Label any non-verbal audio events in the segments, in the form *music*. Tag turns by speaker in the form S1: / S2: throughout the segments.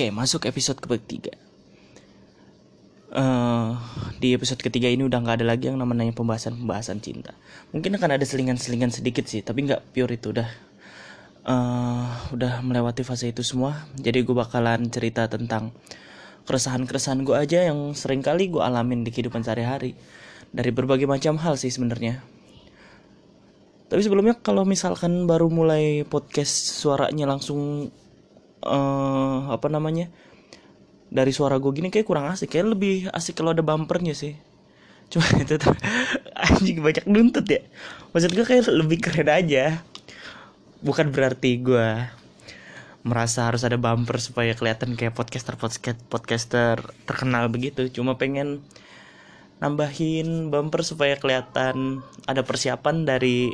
S1: Oke, masuk episode ketiga. Uh, di episode ketiga ini udah nggak ada lagi yang namanya pembahasan-pembahasan cinta. Mungkin akan ada selingan-selingan sedikit sih, tapi nggak pure itu udah uh, udah melewati fase itu semua. Jadi gue bakalan cerita tentang keresahan-keresahan gue aja yang sering kali gue alamin di kehidupan sehari-hari dari berbagai macam hal sih sebenarnya. Tapi sebelumnya kalau misalkan baru mulai podcast suaranya langsung uh, apa namanya dari suara gue gini kayak kurang asik kayak lebih asik kalau ada bumpernya sih. Cuma *laughs* itu anjing banyak nuntut ya. Maksud gue kayak lebih keren aja. Bukan berarti gue merasa harus ada bumper supaya kelihatan kayak podcaster podcaster podcaster terkenal begitu. Cuma pengen nambahin bumper supaya kelihatan ada persiapan dari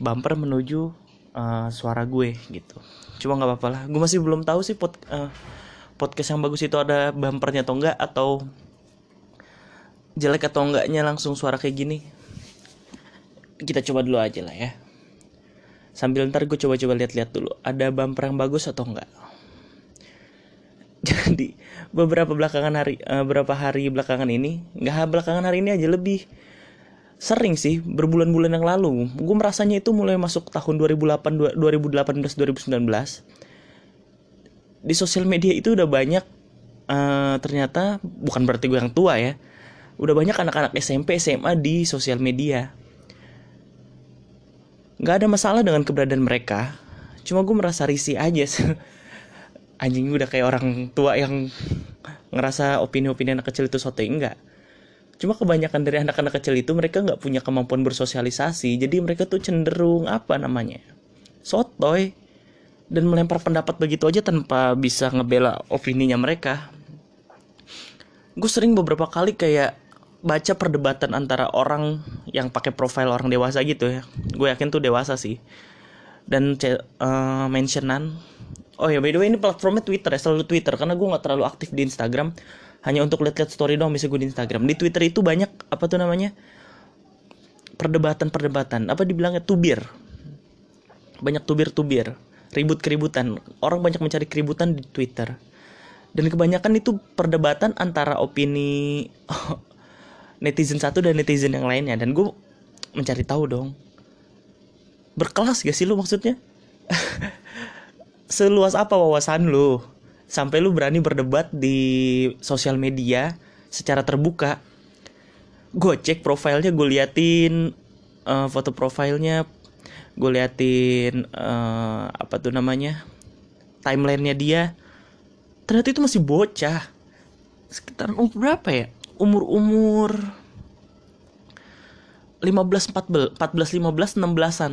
S1: bumper menuju uh, suara gue gitu. Cuma nggak apa-apa lah. Gue masih belum tahu sih pod, uh, podcast yang bagus itu ada bumpernya atau enggak atau jelek atau enggaknya langsung suara kayak gini. Kita coba dulu aja lah ya. Sambil ntar gue coba-coba lihat-lihat dulu ada bumper yang bagus atau enggak *laughs* jadi beberapa belakangan hari uh, beberapa hari belakangan ini nggak belakangan hari ini aja lebih sering sih berbulan-bulan yang lalu. Gue merasanya itu mulai masuk tahun 2008 2018 2019 di sosial media itu udah banyak uh, ternyata bukan berarti gue yang tua ya udah banyak anak-anak SMP SMA di sosial media. Nggak ada masalah dengan keberadaan mereka cuma gue merasa risih aja *laughs* anjing udah kayak orang tua yang ngerasa opini-opini anak kecil itu sote enggak Cuma kebanyakan dari anak-anak kecil itu mereka nggak punya kemampuan bersosialisasi, jadi mereka tuh cenderung apa namanya, sotoy dan melempar pendapat begitu aja tanpa bisa ngebela opininya mereka. Gue sering beberapa kali kayak baca perdebatan antara orang yang pakai profil orang dewasa gitu ya. Gue yakin tuh dewasa sih. Dan uh, mentionan Oh ya by the way ini platformnya Twitter ya selalu Twitter karena gue nggak terlalu aktif di Instagram hanya untuk lihat-lihat story dong bisa gue di Instagram. Di Twitter itu banyak apa tuh namanya perdebatan-perdebatan. Apa dibilangnya? Tubir. Banyak tubir-tubir ribut keributan orang banyak mencari keributan di Twitter. Dan kebanyakan itu perdebatan antara opini *laughs* netizen satu dan netizen yang lainnya. Dan gue mencari tahu dong. Berkelas gak sih lu maksudnya? *laughs* Seluas apa wawasan lu sampai lu berani berdebat di sosial media secara terbuka. Gue cek profilnya gue liatin uh, foto profilnya gue liatin uh, apa tuh namanya timelinenya dia. Ternyata itu masih bocah. Sekitar umur berapa ya? Umur umur 15 14 14 15 16-an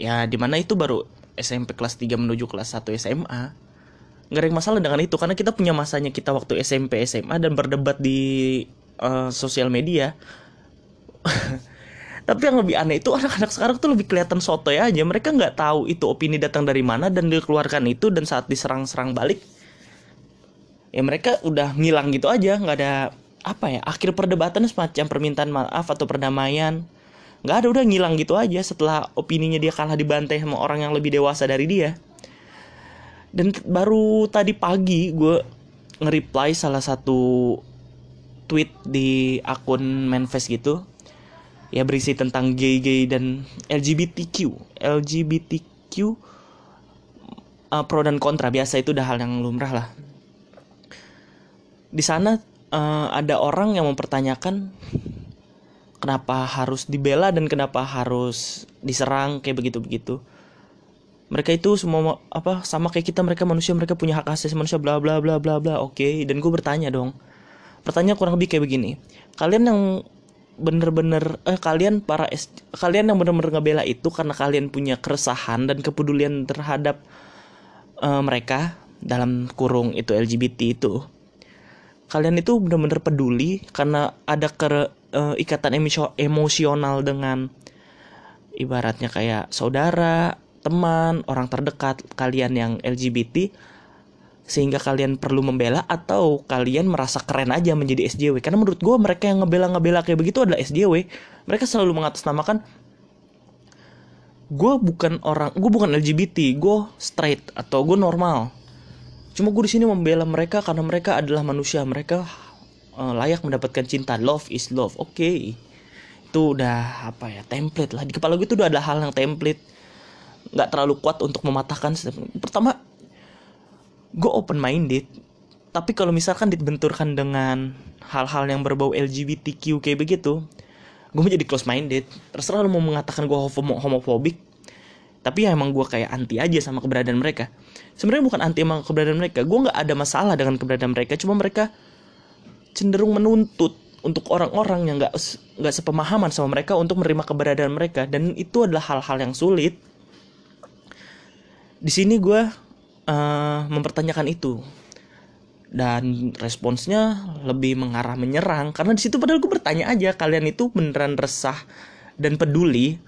S1: ya di mana itu baru SMP kelas 3 menuju kelas 1 SMA nggak ada masalah dengan itu karena kita punya masanya kita waktu SMP SMA dan berdebat di uh, sosial media. *laughs* Tapi yang lebih aneh itu anak-anak sekarang tuh lebih kelihatan soto ya aja. Mereka nggak tahu itu opini datang dari mana dan dikeluarkan itu dan saat diserang-serang balik ya mereka udah ngilang gitu aja. Nggak ada apa ya akhir perdebatan semacam permintaan maaf atau perdamaian. Nggak ada udah ngilang gitu aja setelah opininya dia kalah dibantai sama orang yang lebih dewasa dari dia dan baru tadi pagi gue nge-reply salah satu tweet di akun manifest gitu. Ya berisi tentang gay-gay dan LGBTQ LGBTQ uh, pro dan kontra. Biasa itu udah hal yang lumrah lah. Di sana uh, ada orang yang mempertanyakan kenapa harus dibela dan kenapa harus diserang kayak begitu begitu mereka itu semua apa sama kayak kita mereka manusia mereka punya hak asasi manusia bla bla bla bla bla. Oke okay. dan gue bertanya dong. Pertanyaan kurang lebih kayak begini. Kalian yang bener-bener eh kalian para S, kalian yang bener-bener ngebela itu karena kalian punya keresahan dan kepedulian terhadap uh, mereka dalam kurung itu LGBT itu. Kalian itu bener-bener peduli karena ada ke uh, ikatan emosional dengan ibaratnya kayak saudara teman, orang terdekat kalian yang LGBT sehingga kalian perlu membela atau kalian merasa keren aja menjadi SJW karena menurut gue mereka yang ngebela-ngebela kayak begitu adalah SJW mereka selalu mengatasnamakan gue bukan orang gue bukan LGBT gue straight atau gue normal. Cuma gue di sini membela mereka karena mereka adalah manusia. Mereka uh, layak mendapatkan cinta. Love is love. Oke. Okay. itu udah apa ya template lah. Di kepala gue itu udah ada hal yang template nggak terlalu kuat untuk mematahkan pertama gue open minded tapi kalau misalkan dibenturkan dengan hal-hal yang berbau LGBTQ kayak begitu gue menjadi close minded terserah lo mau mengatakan gue homofobik tapi ya emang gue kayak anti aja sama keberadaan mereka. Sebenarnya bukan anti emang keberadaan mereka gue nggak ada masalah dengan keberadaan mereka cuma mereka cenderung menuntut untuk orang-orang yang nggak nggak sepemahaman sama mereka untuk menerima keberadaan mereka. Dan itu adalah hal-hal yang sulit di sini gue uh, mempertanyakan itu. Dan responsnya lebih mengarah menyerang. Karena di situ padahal gue bertanya aja kalian itu beneran resah dan peduli?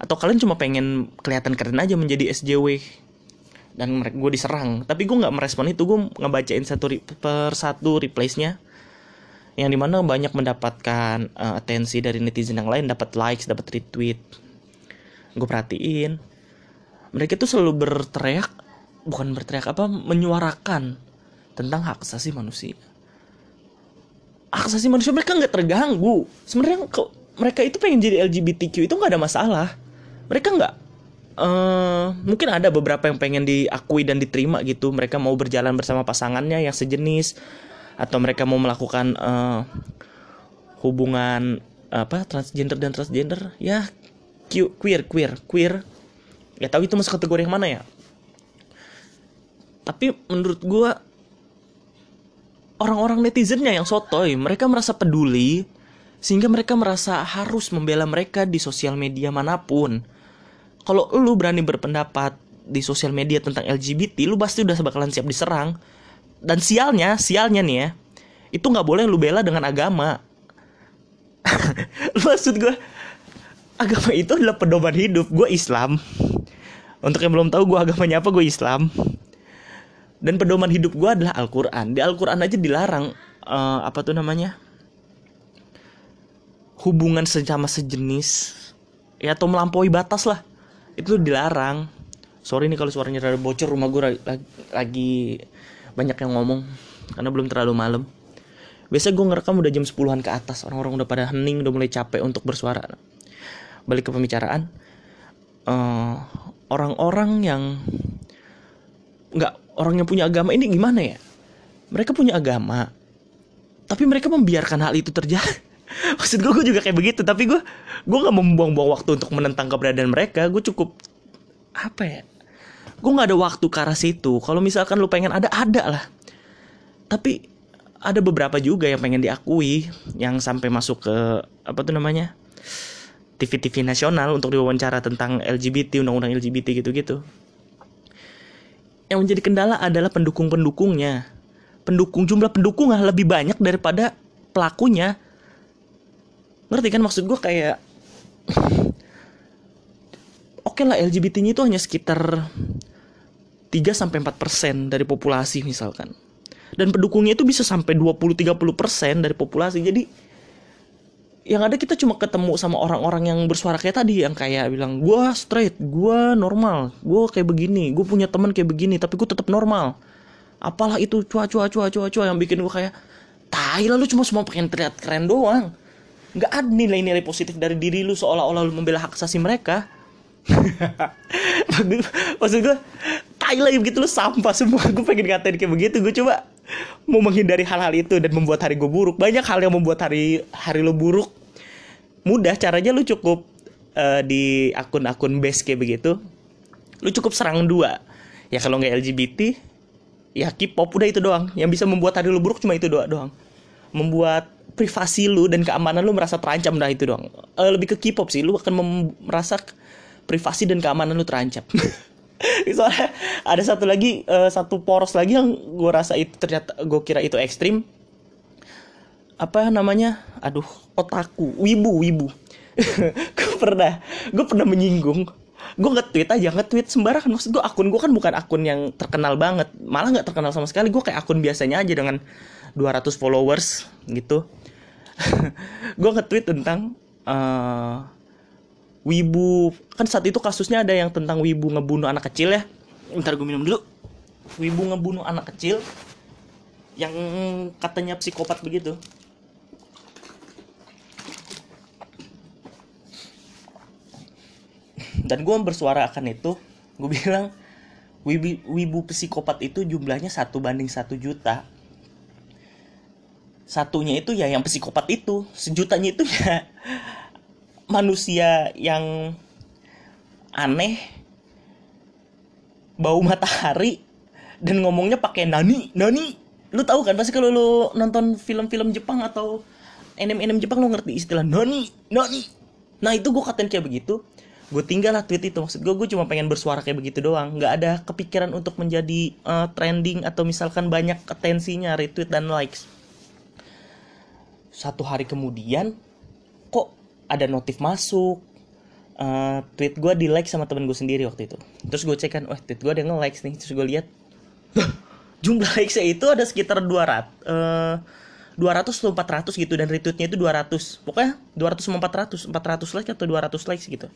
S1: Atau kalian cuma pengen kelihatan keren aja menjadi SJW dan mereka gue diserang. Tapi gue nggak merespon itu gue ngebacain satu per satu replace-nya. Yang di mana banyak mendapatkan uh, atensi dari netizen yang lain dapat likes dapat retweet. Gue perhatiin mereka tuh selalu berteriak bukan berteriak apa menyuarakan tentang hak asasi manusia. Hak asasi manusia mereka nggak terganggu. Sebenarnya mereka itu pengen jadi LGBTQ itu nggak ada masalah. Mereka nggak uh, mungkin ada beberapa yang pengen diakui dan diterima gitu. Mereka mau berjalan bersama pasangannya yang sejenis atau mereka mau melakukan uh, hubungan apa transgender dan transgender. Ya queer queer queer ya tahu itu masuk kategori yang mana ya? Tapi menurut gue orang-orang netizennya yang sotoy mereka merasa peduli sehingga mereka merasa harus membela mereka di sosial media mana pun. Kalau lu berani berpendapat di sosial media tentang LGBT lu pasti udah bakalan siap diserang. Dan sialnya sialnya nih ya itu nggak boleh lu bela dengan agama. *laughs* Maksud gue agama itu adalah pedoman hidup. Gue Islam untuk yang belum tahu gue agamanya apa gue Islam. Dan pedoman hidup gue adalah Al-Quran. Di Al-Quran aja dilarang uh, apa tuh namanya? Hubungan sesama sejenis. Ya atau melampaui batas lah. Itu dilarang. Sorry nih kalau suaranya rada bocor rumah gue lagi, banyak yang ngomong karena belum terlalu malam. Biasa gue ngerekam udah jam 10-an ke atas. Orang-orang udah pada hening udah mulai capek untuk bersuara. Balik ke pembicaraan. Uh, orang-orang yang nggak orang yang punya agama ini gimana ya? Mereka punya agama tapi mereka membiarkan hal itu terjadi. *laughs* Maksud gue gue juga kayak begitu tapi gue gue nggak membuang-buang waktu untuk menentang keberadaan mereka. Gue cukup apa ya? Gue nggak ada waktu ke arah situ. Kalau misalkan lu pengen ada ada lah. Tapi ada beberapa juga yang pengen diakui yang sampai masuk ke apa tuh namanya TV-TV nasional untuk diwawancara tentang LGBT undang-undang LGBT gitu-gitu yang menjadi kendala adalah pendukung-pendukungnya. Pendukung jumlah pendukungnya lebih banyak daripada pelakunya. Ngerti kan maksud gue kayak *sniffs* Oke okay lah LGBT-nya itu hanya sekitar 3 sampai 4% dari populasi misalkan. Dan pendukungnya itu bisa sampai 20 30% dari populasi. Jadi yang ada kita cuma ketemu sama orang-orang yang bersuara kayak tadi yang kayak bilang gue straight gue normal gue kayak begini gue punya teman kayak begini tapi gue tetap normal. Apalah itu cua cua cua cua cua yang bikin gue kayak tai lah lu cuma semua pengen terlihat keren doang. Nggak ada nilai-nilai positif dari diri lu seolah-olah lu membela hak asasi mereka. *laughs* Maksud gue tai lah begitu lu sampah semua. Gue pengen ngatain kayak begitu gue coba mau menghindari hal-hal itu dan membuat hari gue buruk. Banyak hal yang membuat hari hari lo buruk. Mudah caranya lu cukup uh, di akun-akun base kayak begitu lu cukup serang dua. Ya kalau nggak LGBT ya K-pop udah itu doang. Yang bisa membuat hari lu buruk cuma itu doang doang. Membuat privasi lu dan keamanan lu merasa terancam dah itu doang. Uh, lebih ke K-pop sih lu akan merasa privasi dan keamanan lu terancam *laughs* *laughs* soalnya ada satu lagi uh, satu poros lagi yang gue rasa itu ternyata gue kira itu ekstrim. Apa namanya? Aduh otaku. Wibu wibu. *laughs* Gue pernah gue pernah menyinggung. Gue nge-tweet aja nge-tweet sembarangan. Maksud gue akun gue kan bukan akun yang terkenal banget. Malah nggak terkenal sama sekali. Gue kayak akun biasanya aja dengan 200 followers gitu. *laughs* Gue nge-tweet tentang uh, wibu. Kan saat itu kasusnya ada yang tentang wibu ngebunuh anak kecil ya. Ntar gue minum dulu. Wibu ngebunuh anak kecil yang katanya psikopat begitu. Dan gue bersuara akan itu gue bilang wibu, wibu psikopat itu jumlahnya satu banding satu juta. Satunya itu ya yang psikopat itu. Sejutanya itu ya manusia yang aneh bau matahari dan ngomongnya pakai nani nani. Lu tahu kan pasti kalau lu nonton film-film Jepang atau anime-anime Jepang lu ngerti istilah nani nani. Nah itu gue katain kayak begitu. Gue tinggal lah tweet itu. Maksud gue gue cuma pengen bersuara kayak begitu doang. Nggak ada kepikiran untuk menjadi uh, trending atau misalkan banyak atensinya retweet dan likes. Satu hari kemudian kok ada notif masuk uh, tweet gue di like sama temen gue sendiri waktu itu. Terus gue cek kan wah tweet gue ada nge likes nih. Terus gue lihat jumlah likesnya itu ada sekitar 200 uh, 200 atau 400 gitu dan retweetnya itu 200 pokoknya 200 sama 400 400 like atau 200 likes gitu.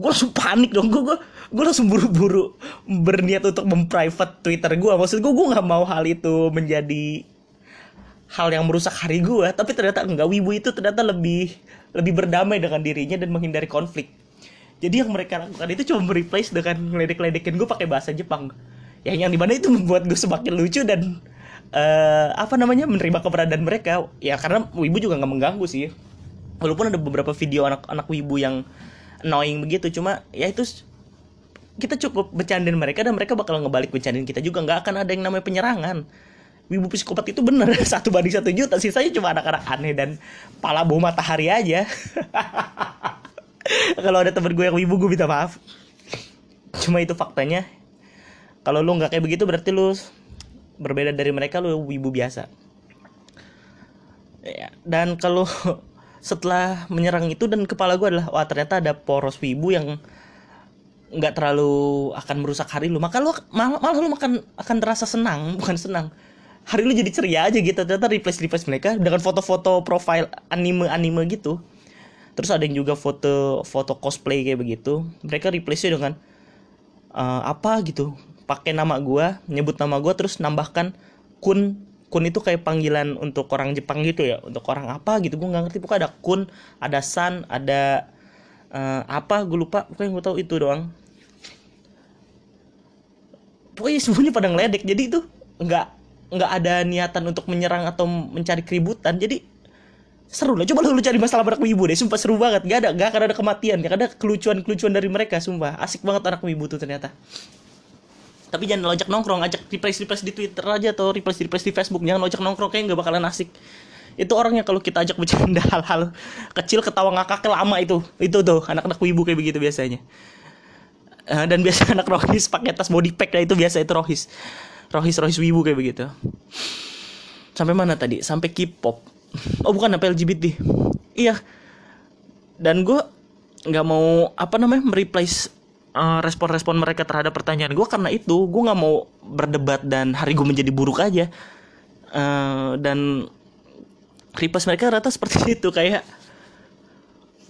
S1: Gue langsung panik dong gue gue langsung buru-buru berniat untuk memprivate twitter gue maksud gue gue nggak mau hal itu menjadi hal yang merusak hari gue tapi ternyata enggak. Wibu itu ternyata lebih lebih berdamai dengan dirinya dan menghindari konflik. Jadi yang mereka lakukan itu cuma mereplace dengan ngeledek-ledekin gue pakai bahasa Jepang. Yang yang di mana itu membuat gue semakin lucu dan uh, apa namanya menerima keberadaan mereka. Ya karena wibu juga nggak mengganggu sih. Walaupun ada beberapa video anak-anak wibu yang annoying begitu cuma ya itu kita cukup bercandain mereka dan mereka bakal ngebalik bercandain kita juga. Nggak akan ada yang namanya penyerangan wibu psikopat itu bener *laughs* satu banding satu juta. Sisanya cuma anak-anak aneh dan pala bau matahari aja. *laughs* Kalau ada temen gue yang wibu gue minta maaf. Cuma itu faktanya. Kalau lu nggak kayak begitu berarti lu berbeda dari mereka lu wibu biasa. Ya, dan kalau *laughs* setelah menyerang itu dan kepala gue adalah wah ternyata ada poros wibu yang nggak terlalu akan merusak hari lu. Maka lu malah, malah lu akan akan terasa senang bukan senang hari lu jadi ceria aja gitu. Ternyata replace replace mereka dengan foto-foto profile anime anime gitu. Terus ada yang juga foto foto cosplay kayak begitu. Mereka replace dengan uh, apa gitu. Pakai nama gue nyebut nama gue terus nambahkan kun. Kun itu kayak panggilan untuk orang Jepang gitu ya. Untuk orang apa gitu. Gue nggak ngerti. Pokoknya ada kun ada san ada uh, apa. Gue lupa. Pokoknya gue tahu itu doang. Pokoknya semuanya pada ngeledek. Jadi itu nggak nggak ada niatan untuk menyerang atau mencari keributan jadi seru lah. Coba lu, cari masalah anak wibu deh sumpah seru banget. Gak ada gak akan ada kematian gak ada kelucuan kelucuan dari mereka sumpah. Asik banget anak wibu tuh ternyata. Tapi jangan lojak nongkrong ajak replace replace di Twitter aja atau replace replace di Facebook. Jangan lojak nongkrong kayak nggak bakalan asik. Itu orangnya kalau kita ajak bercanda *laughs* hal-hal kecil ketawa ngakak lama itu. Itu tuh anak-anak wibu kayak begitu biasanya. Uh, dan biasa *laughs* anak rohis pakai tas body pack lah itu biasa itu rohis rohis rohis wibu kayak begitu. Sampai mana tadi? Sampai K-pop. Oh bukan apa LGBT iya. Dan gue nggak mau apa namanya mereplace respon respon-respon mereka terhadap pertanyaan gue karena itu gue nggak mau berdebat dan hari gue menjadi buruk aja. Uh, dan request mereka rata seperti *laughs* itu. Kayak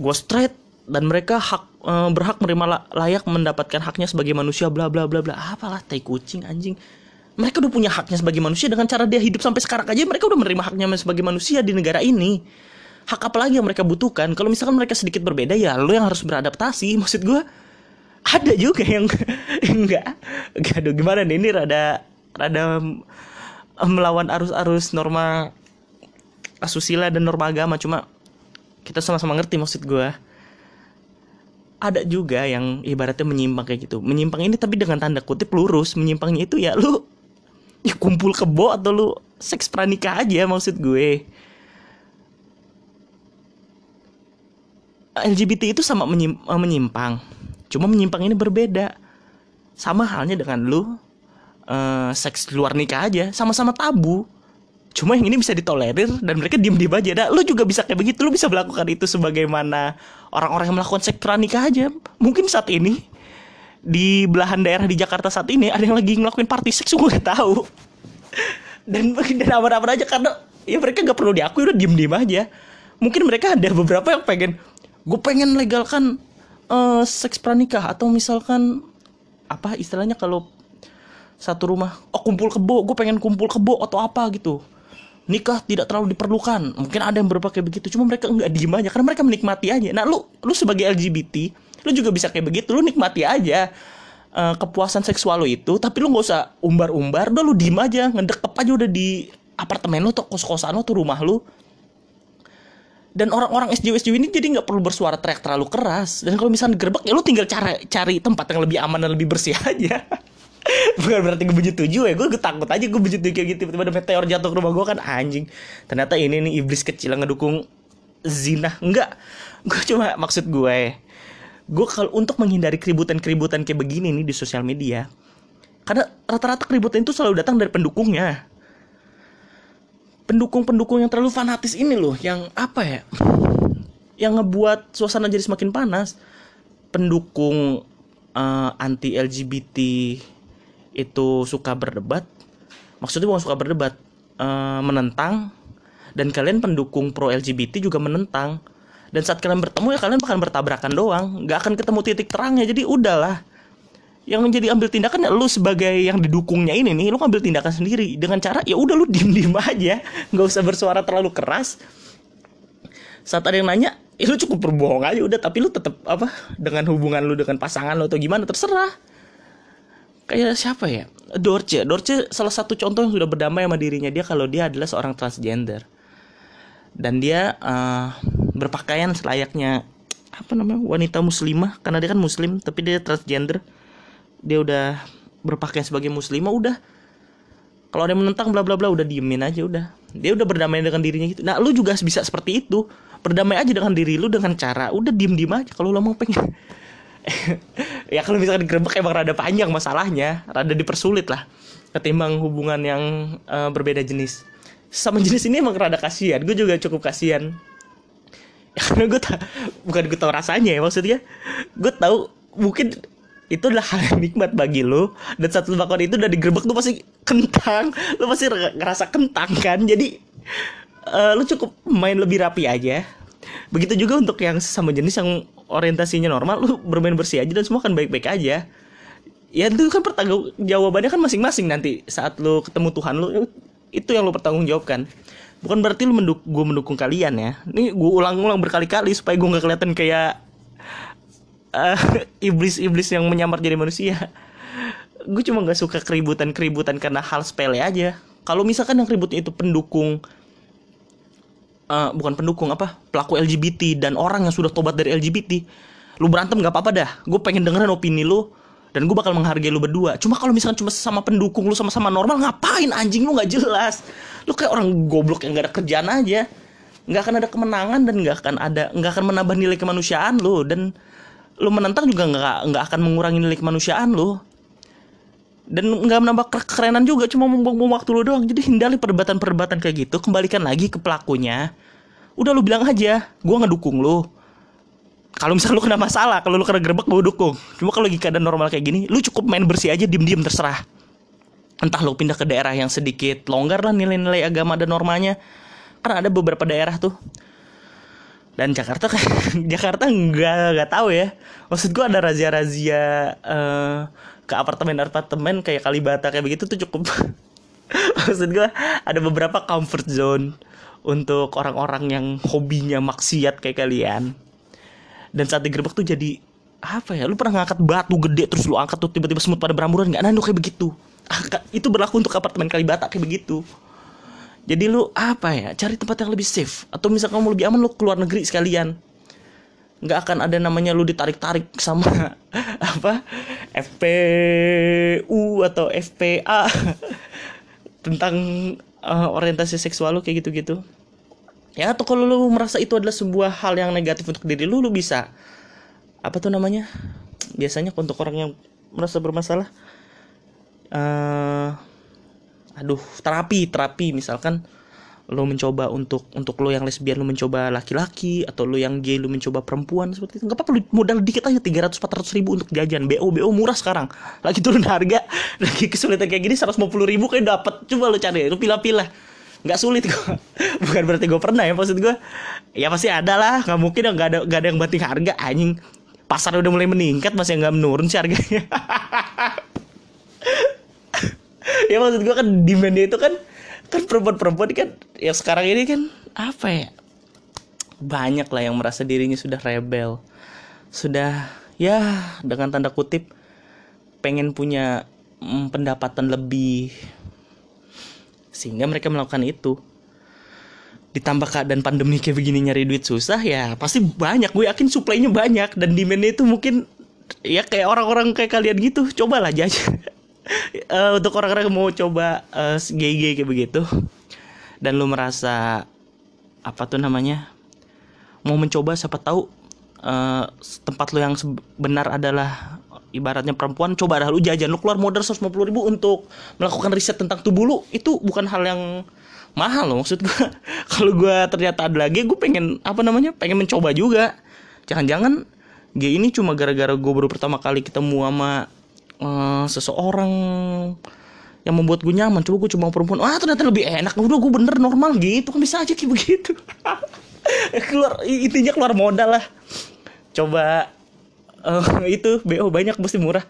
S1: gue straight dan mereka hak uh, berhak menerima layak mendapatkan haknya sebagai manusia bla bla bla bla. Apalah tai kucing anjing mereka udah punya haknya sebagai manusia dengan cara dia hidup sampai sekarang aja mereka udah menerima haknya sebagai manusia di negara ini. Hak apa lagi yang mereka butuhkan? Kalau misalkan mereka sedikit berbeda ya lo yang harus beradaptasi. *laughs* Maksud gue ada juga yang *laughs* enggak enggak aduh gimana nih? Ini rada rada melawan arus-arus norma asusila dan norma agama. Cuma kita sama-sama ngerti maksud gue ada juga yang ibaratnya menyimpang kayak gitu. Menyimpang ini tapi dengan tanda kutip lurus. Menyimpangnya itu ya lu ya kumpul kebo atau lu seks pranikah aja maksud gue LGBT itu sama menyimpang Cuma menyimpang ini berbeda. Sama halnya dengan lu uh, seks luar nikah aja, sama-sama tabu. Cuma yang ini bisa ditolerir dan mereka diem-diem aja. Nah, lu juga bisa kayak begitu, lu bisa melakukan itu sebagaimana orang-orang yang melakukan seks pranikah aja. Mungkin saat ini di belahan daerah di Jakarta saat ini ada yang lagi ngelakuin party seks gue gak tahu. Dan dan aman-aman aja karena ya mereka gak perlu diakui udah diem-diem aja. Mungkin mereka ada beberapa yang pengen gue pengen legalkan uh, seks pranikah atau misalkan apa istilahnya kalau satu rumah oh kumpul kebo gue pengen kumpul kebo atau apa gitu. Nikah tidak terlalu diperlukan. Mungkin ada yang berpakaian begitu cuma mereka nggak diem aja karena mereka menikmati aja. Nah lu lu sebagai LGBT lu juga bisa kayak begitu lu nikmati aja uh, kepuasan seksual lu itu tapi lu nggak usah umbar-umbar udah lu diem aja ngedekep aja udah di apartemen lu atau kos-kosan lu tuh rumah lu. Dan orang-orang SJW SJW ini jadi nggak perlu bersuara teriak terlalu keras. Dan kalau misalnya gerbek ya lu tinggal cari cari tempat yang lebih aman dan lebih bersih *laughs* aja. Bukan berarti gue bujut tujuh ya gue, takut aja gue bujut tujuh kayak gitu. Tiba-tiba ada meteor jatuh ke rumah gue kan anjing. Ternyata ini nih iblis kecil yang ngedukung zina enggak gue cuma maksud gue gue kalau untuk menghindari keributan-keributan kayak begini nih di sosial media karena rata-rata keributan itu selalu datang dari pendukungnya. Pendukung-pendukung yang terlalu fanatis ini loh yang apa ya yang ngebuat suasana jadi semakin panas. Pendukung uh, eh, anti LGBT itu suka berdebat maksudnya bukan suka berdebat uh, menentang dan kalian pendukung pro LGBT juga menentang dan saat kalian bertemu ya kalian bakal bertabrakan doang. Nggak akan ketemu titik terangnya. Jadi udahlah. Yang menjadi ambil tindakan ya lu sebagai yang didukungnya ini nih lu ngambil tindakan sendiri. Dengan cara ya udah lu diem diem aja. Nggak usah bersuara terlalu keras. Saat ada yang nanya ya lu cukup berbohong aja udah. Tapi lu tetap apa dengan hubungan lu dengan pasangan lu atau gimana terserah. Kayak siapa ya? Dorce. Dorce salah satu contoh yang sudah berdamai sama dirinya. Dia kalau dia adalah seorang transgender. Dan dia uh, berpakaian selayaknya apa namanya wanita muslimah. Karena dia kan muslim tapi dia transgender. Dia udah berpakaian sebagai muslimah udah. Kalau ada yang menentang bla bla bla udah diemin aja udah. Dia udah berdamai dengan dirinya gitu. Nah lu juga bisa seperti itu. Berdamai aja dengan diri lu dengan cara udah diem diem aja kalau lu mau pengen *laughs* ya kalau misalkan digerebek emang rada panjang masalahnya rada dipersulit lah ketimbang hubungan yang uh, berbeda jenis. Sama jenis ini emang rada kasihan gue juga cukup kasihan karena gue tak bukan gue tau rasanya ya maksudnya. Gue tahu mungkin itu adalah hal yang nikmat bagi lo dan satu bakwan itu udah digerebek tuh pasti kentang. Lo pasti ngerasa kentang kan? Jadi uh, lo cukup main lebih rapi aja. Begitu juga untuk yang sama jenis yang orientasinya normal lu bermain bersih aja dan semua kan baik-baik aja. Ya itu kan pertanggung jawabannya kan masing-masing nanti saat lu ketemu Tuhan lu itu yang lu pertanggung jawabkan bukan berarti lu menduk gue mendukung kalian ya. Ini gue ulang-ulang berkali-kali supaya gue nggak kelihatan kayak uh, *laughs* iblis-iblis yang menyamar jadi manusia. Gue cuma nggak suka keributan-keributan karena hal sepele aja. Kalau misalkan yang ributnya itu pendukung uh, bukan pendukung apa pelaku LGBT dan orang yang sudah tobat dari LGBT lu berantem nggak apa-apa dah. Gue pengen dengerin opini lu dan gue bakal menghargai lu berdua. Cuma kalau misalkan cuma sama pendukung lu sama-sama normal ngapain anjing lu nggak jelas lu kayak orang goblok yang gak ada kerjaan aja. Nggak akan ada kemenangan dan nggak akan ada nggak akan menambah nilai kemanusiaan lu. Dan lu menentang juga nggak nggak akan mengurangi nilai kemanusiaan lu. Dan nggak menambah kerenan juga cuma membuang waktu lu doang. Jadi hindari perdebatan-perdebatan kayak gitu. Kembalikan lagi ke pelakunya. Udah lu bilang aja gue ngedukung lu. Kalau misal lu kena masalah kalau lu kena gerbek gue dukung. Cuma kalau lagi keadaan normal kayak gini lu cukup main bersih aja diem-diem terserah entah lu pindah ke daerah yang sedikit longgar lah nilai-nilai agama dan normanya. Karena ada beberapa daerah tuh. Dan Jakarta kan *laughs* Jakarta nggak nggak tahu ya. Maksud gua ada razia-razia uh, ke apartemen-apartemen kayak Kalibata kayak begitu tuh cukup. *laughs* Maksud gua ada beberapa comfort zone untuk orang-orang yang hobinya maksiat kayak kalian. Dan saat digerebek tuh jadi apa ya lu pernah ngangkat batu gede terus lu angkat tuh tiba-tiba semut pada beramburan nggak nando kayak begitu itu berlaku untuk apartemen Kalibata kayak begitu. Jadi lu apa ya cari tempat yang lebih safe. Atau misalkan kamu lebih aman lu keluar negeri sekalian. Nggak akan ada namanya lu ditarik-tarik sama *laughs* apa FPU atau FPA *laughs* tentang uh, orientasi seksual lu kayak gitu-gitu. Ya atau kalau lu merasa itu adalah sebuah hal yang negatif untuk diri lu lu bisa. Apa tuh namanya? Biasanya untuk orang yang merasa bermasalah uh, aduh terapi terapi. Misalkan lo mencoba untuk untuk lo yang lesbian lo mencoba laki-laki atau lo yang gay lo mencoba perempuan seperti itu. Nggak apa-apa modal dikit aja tiga ratus empat ratus ribu untuk jajan. Bo bo murah sekarang. Lagi turun harga *laughs* lagi kesulitan kayak gini seratus lima puluh ribu kayak dapat coba lo cari lo pilih-pilih. Nggak sulit kok. *laughs* Bukan berarti gue pernah ya maksud gue ya pasti ada lah nggak mungkin nggak ada nggak ada yang banting harga anjing. Pasar udah mulai meningkat masih nggak menurun sih harganya *laughs* ya maksud gue kan demandnya itu kan kan perempuan-perempuan kan yang sekarang ini kan apa ya banyak lah yang merasa dirinya sudah rebel. Sudah ya dengan tanda kutip pengen punya mm, pendapatan lebih. Sehingga mereka melakukan itu. Ditambah keadaan pandemi kayak begini nyari duit susah ya pasti banyak. Gue yakin suplainya banyak dan demandnya itu mungkin ya kayak orang-orang kayak kalian gitu. Cobalah jajan *laughs* uh, untuk orang-orang yang mau coba uh, gay kayak begitu. Dan lu merasa apa tuh namanya mau mencoba siapa tahu uh, tempat lu yang benar adalah ibaratnya perempuan coba dah lu jajan lu keluar modal 150 ribu untuk melakukan riset tentang tubuh lu. Itu bukan hal yang mahal loh maksud gue *laughs* kalau gue ternyata ada lagi gue pengen apa namanya pengen mencoba juga. Jangan-jangan gay ini cuma gara-gara gue baru pertama kali ketemu sama uh, seseorang yang membuat gue nyaman. Coba gue cuma perempuan. Ah ternyata lebih enak. Udah gue bener normal. Gitu kan bisa aja kayak begitu. *laughs* Keluar intinya keluar modal lah. Coba uh, itu bo banyak pasti murah.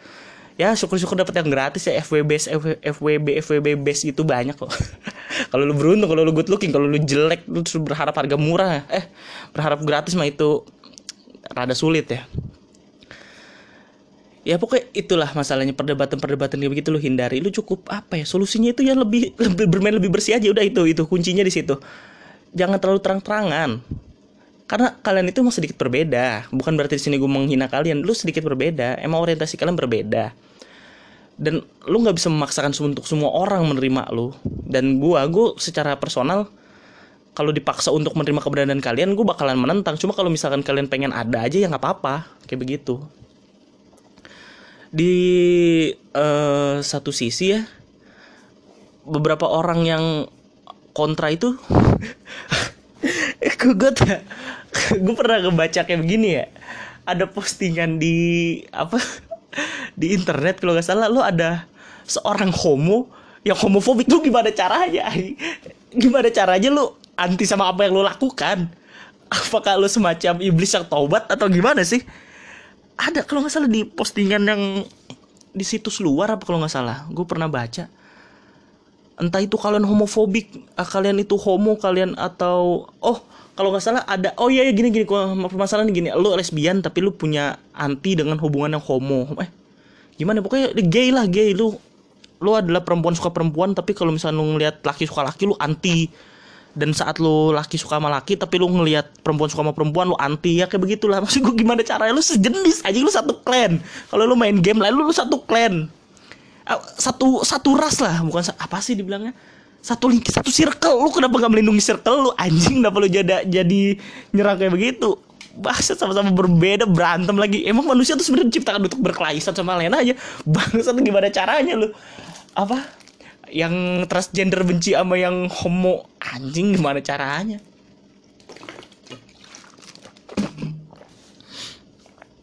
S1: Ya syukur-syukur dapat yang gratis ya. FWB FWB FWB base itu banyak kok. *laughs* Kalau lu beruntung kalau lu good looking kalau lu jelek lu berharap harga murah. Eh berharap gratis mah itu rada sulit ya ya pokoknya itulah masalahnya perdebatan-perdebatan kayak begitu lu hindari. Lu cukup apa ya solusinya itu ya lebih *laughs* lebih bermain lebih bersih aja. Udah itu itu kuncinya di situ. Jangan terlalu terang-terangan. Karena kalian itu mau sedikit berbeda. Bukan berarti di sini gue menghina kalian lu sedikit berbeda. Emang orientasi kalian berbeda. Dan lu nggak bisa memaksakan untuk semua orang menerima lu. Dan gua gua secara personal kalau dipaksa untuk menerima keberadaan kalian gue bakalan menentang. Cuma kalau misalkan kalian pengen ada aja ya nggak apa-apa. Kayak begitu di uh, satu sisi ya beberapa orang yang kontra itu *laughs* gue gue *laughs* pernah ngebaca kayak begini ya ada postingan di apa *laughs* di internet kalau nggak salah lo ada seorang homo yang homofobik lu gimana caranya gimana caranya lu anti sama apa yang lu lakukan? Apakah lu semacam iblis yang taubat atau gimana sih ada kalau nggak salah di postingan yang di situs luar apa kalau nggak salah. Gue pernah baca. Entah itu kalian homofobik ah, kalian itu homo kalian atau oh kalau nggak salah ada oh iya, iya gini gini permasalahan gini lu lesbian tapi lu punya anti dengan hubungan yang homo. Eh gimana? Pokoknya gay lah gay. Lu lu adalah perempuan suka perempuan tapi kalau misalnya lu ngelihat laki suka laki lu anti dan saat lu laki suka sama laki tapi lu ngelihat perempuan suka sama perempuan lu anti ya kayak begitulah. *laughs* Maksud gue gimana caranya? Lu sejenis aja lu satu clan kalau lu main game lalu lu satu clan ah, satu satu ras lah bukan apa sih dibilangnya? Satu link satu circle. Lu kenapa nggak melindungi circle lu anjing? Kenapa lu jadi jadi nyerang kayak begitu? Bahasa sama-sama berbeda berantem lagi. Emang manusia tuh sebenarnya diciptakan untuk berkelahi sama lain aja. *laughs* Bangsa tuh gimana caranya lu? Apa yang transgender benci sama yang homo. Anjing gimana caranya?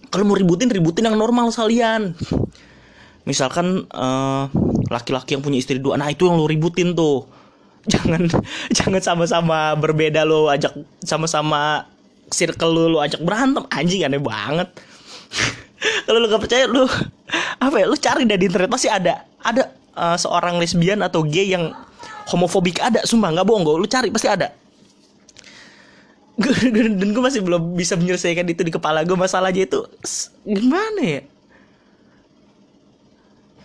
S1: Kalau mau ributin ributin yang normal salian misalkan uh, laki-laki yang punya istri dua nah itu yang lu ributin tuh. Jangan *laughs* jangan sama-sama berbeda lo ajak sama-sama circle lu lu ajak berantem. Anjing aneh banget. *laughs* Kalau lu gak percaya lu apa ya lu cari dari internet pasti ada. Ada uh, seorang lesbian atau gay yang homofobik ada sumpah nggak bohong gue lu cari pasti ada. Dan gue masih belum bisa menyelesaikan itu di kepala gue masalahnya itu gimana ya?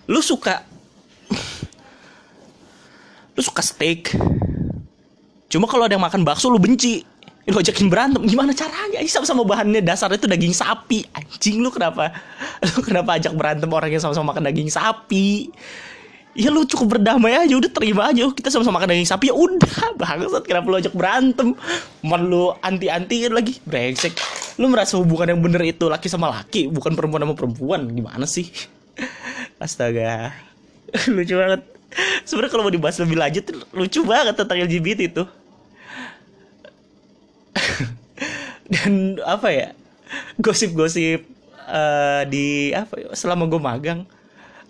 S1: Lu suka lu suka steak. Cuma kalau ada yang makan bakso lu benci. Lu ajakin berantem. Gimana caranya? Ini sama-sama bahannya dasarnya itu daging sapi. Anjing lu kenapa? Lu kenapa ajak berantem orang yang sama-sama makan daging sapi ya lu cukup berdamai aja udah terima aja. Kita sama-sama makan daging sapi ya udah. *laughs* Bangsat kenapa lu ajak berantem? Man lu anti-anti lagi? Brengsek. Lu merasa hubungan yang bener itu laki sama laki bukan perempuan sama perempuan? Gimana sih? *laughs* Astaga. *laughs* Lucu banget. Sebenarnya kalau mau dibahas lebih lanjut lucu banget tentang LGBT itu. Dan apa ya? Gosip-gosip uh, di apa ya, selama gue magang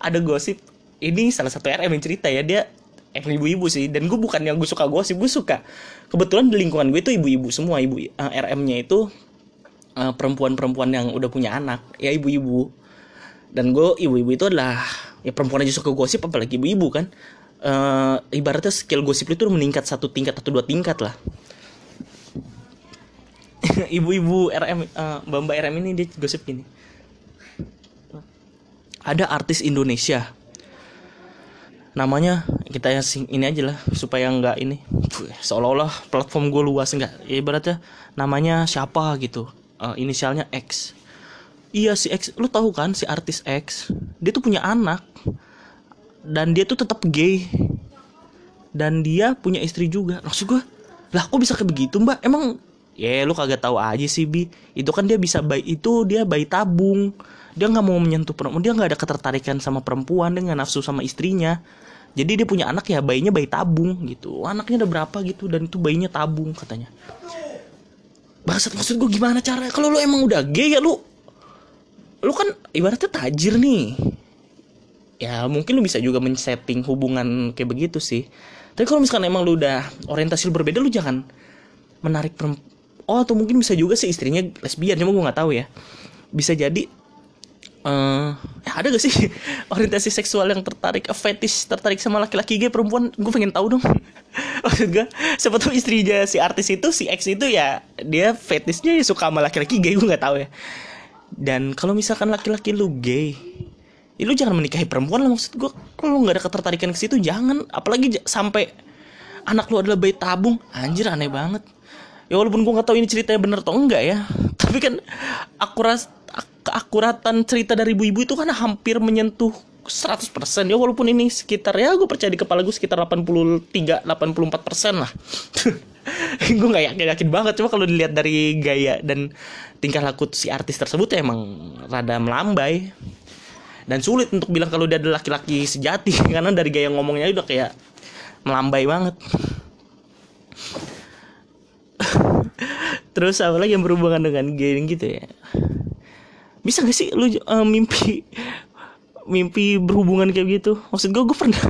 S1: ada gosip ini salah satu RM yang cerita ya dia emang ibu-ibu sih. Dan gue bukan yang gue suka gosip gue suka. Kebetulan di lingkungan gue itu ibu-ibu semua ibu uh, eh, RM-nya itu uh, perempuan-perempuan yang udah punya anak ya ibu-ibu. Dan gue ibu-ibu itu adalah ya perempuan aja suka gosip apalagi ibu-ibu kan. Uh, ibaratnya skill gosip itu meningkat satu tingkat atau dua tingkat lah. *laughs* Ibu-ibu RM uh, mbak mbak RM ini dia gosip gini. Ada artis Indonesia namanya kita ya sing ini aja lah supaya nggak ini seolah-olah platform gue luas nggak ya ibaratnya namanya siapa gitu. Uh, inisialnya X. Iya si X lu tahu kan si artis X? Dia tuh punya anak dan dia tuh tetap gay. Dan dia punya istri juga. Maksud gue lah kok bisa kayak begitu mbak? Emang ya lu kagak tahu aja sih bi. Itu kan dia bisa bayi itu dia bayi tabung. Dia nggak mau menyentuh perempuan dia nggak ada ketertarikan sama perempuan dengan nafsu sama istrinya. Jadi dia punya anak ya bayinya bayi tabung gitu. Anaknya udah berapa gitu dan itu bayinya tabung katanya. Bangsat maksud gue gimana cara? Kalau lu emang udah gay ya lu lu kan ibaratnya tajir nih. Ya mungkin lu bisa juga men-setting hubungan kayak begitu sih. Tapi kalau misalkan emang lu udah orientasi lu berbeda lu jangan menarik perempuan oh atau mungkin bisa juga sih istrinya lesbian cuma gue nggak tahu ya. Bisa jadi uh, ada gak sih *laughs* orientasi seksual yang tertarik fetish tertarik sama laki-laki gay perempuan? Gue pengen tahu dong. *laughs* Maksud gue siapa istrinya si artis itu si X itu ya dia fetishnya ya suka sama laki-laki gay gue nggak tahu ya. Dan kalau misalkan laki-laki lu gay ya lu jangan menikahi perempuan lah maksud gue kalau nggak ada ketertarikan ke situ jangan. Apalagi sampai anak lu adalah bayi tabung. Anjir aneh banget ya walaupun gue nggak tahu ini ceritanya bener atau enggak ya *laughs* tapi kan akurat keakuratan cerita dari ibu-ibu itu kan hampir menyentuh 100% ya walaupun ini sekitar ya gue percaya di kepala gue sekitar 83 84% lah. *laughs* Gue nggak yakin yakin banget. Cuma kalau dilihat dari gaya dan tingkah laku si artis tersebut ya emang rada melambai dan sulit untuk bilang kalau dia adalah laki-laki sejati. *laughs* Karena dari gaya ngomongnya udah kayak melambai banget *laughs* terus apa lagi yang berhubungan dengan gay gitu ya? Bisa gak sih lu uh, mimpi mimpi berhubungan kayak gitu? Maksud gue gue pernah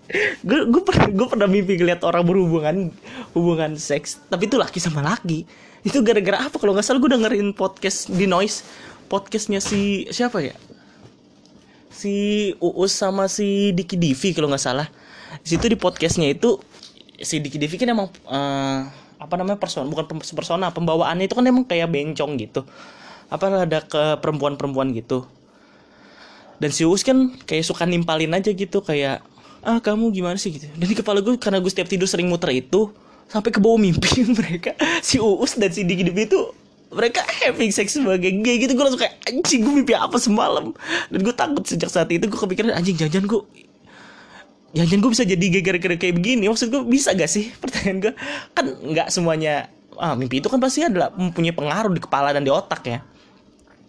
S1: *laughs* gue gue pernah gue pernah mimpi ngeliat orang berhubungan hubungan seks tapi itu laki sama laki. Itu gara-gara apa? Kalau nggak salah gue dengerin podcast di noise podcastnya si siapa ya? Si Uus sama si Diki Divi kalau nggak salah. Di situ di podcastnya itu si Diki Divi kan emang uh, apa namanya person bukan persona pembawaannya itu kan emang kayak bencong gitu. Apa ada ke perempuan-perempuan gitu. Dan si Uus kan kayak suka nimpalin aja gitu kayak ah kamu gimana sih? gitu. Dan di kepala gue karena gue setiap tidur sering muter itu sampai ke bawah mimpi *laughs* mereka. Si Uus dan si Dibi itu mereka having sex sebagai gay gitu. Gue langsung kayak anjing gue mimpi apa semalam? Dan gue takut sejak saat itu gue kepikiran anjing jajan gue jajan gue bisa jadi gay gara-gara kayak begini. Maksud gue bisa gak sih? *laughs* Pertanyaan gue kan nggak semuanya ah mimpi itu kan pasti adalah mempunyai pengaruh di kepala dan di otak ya.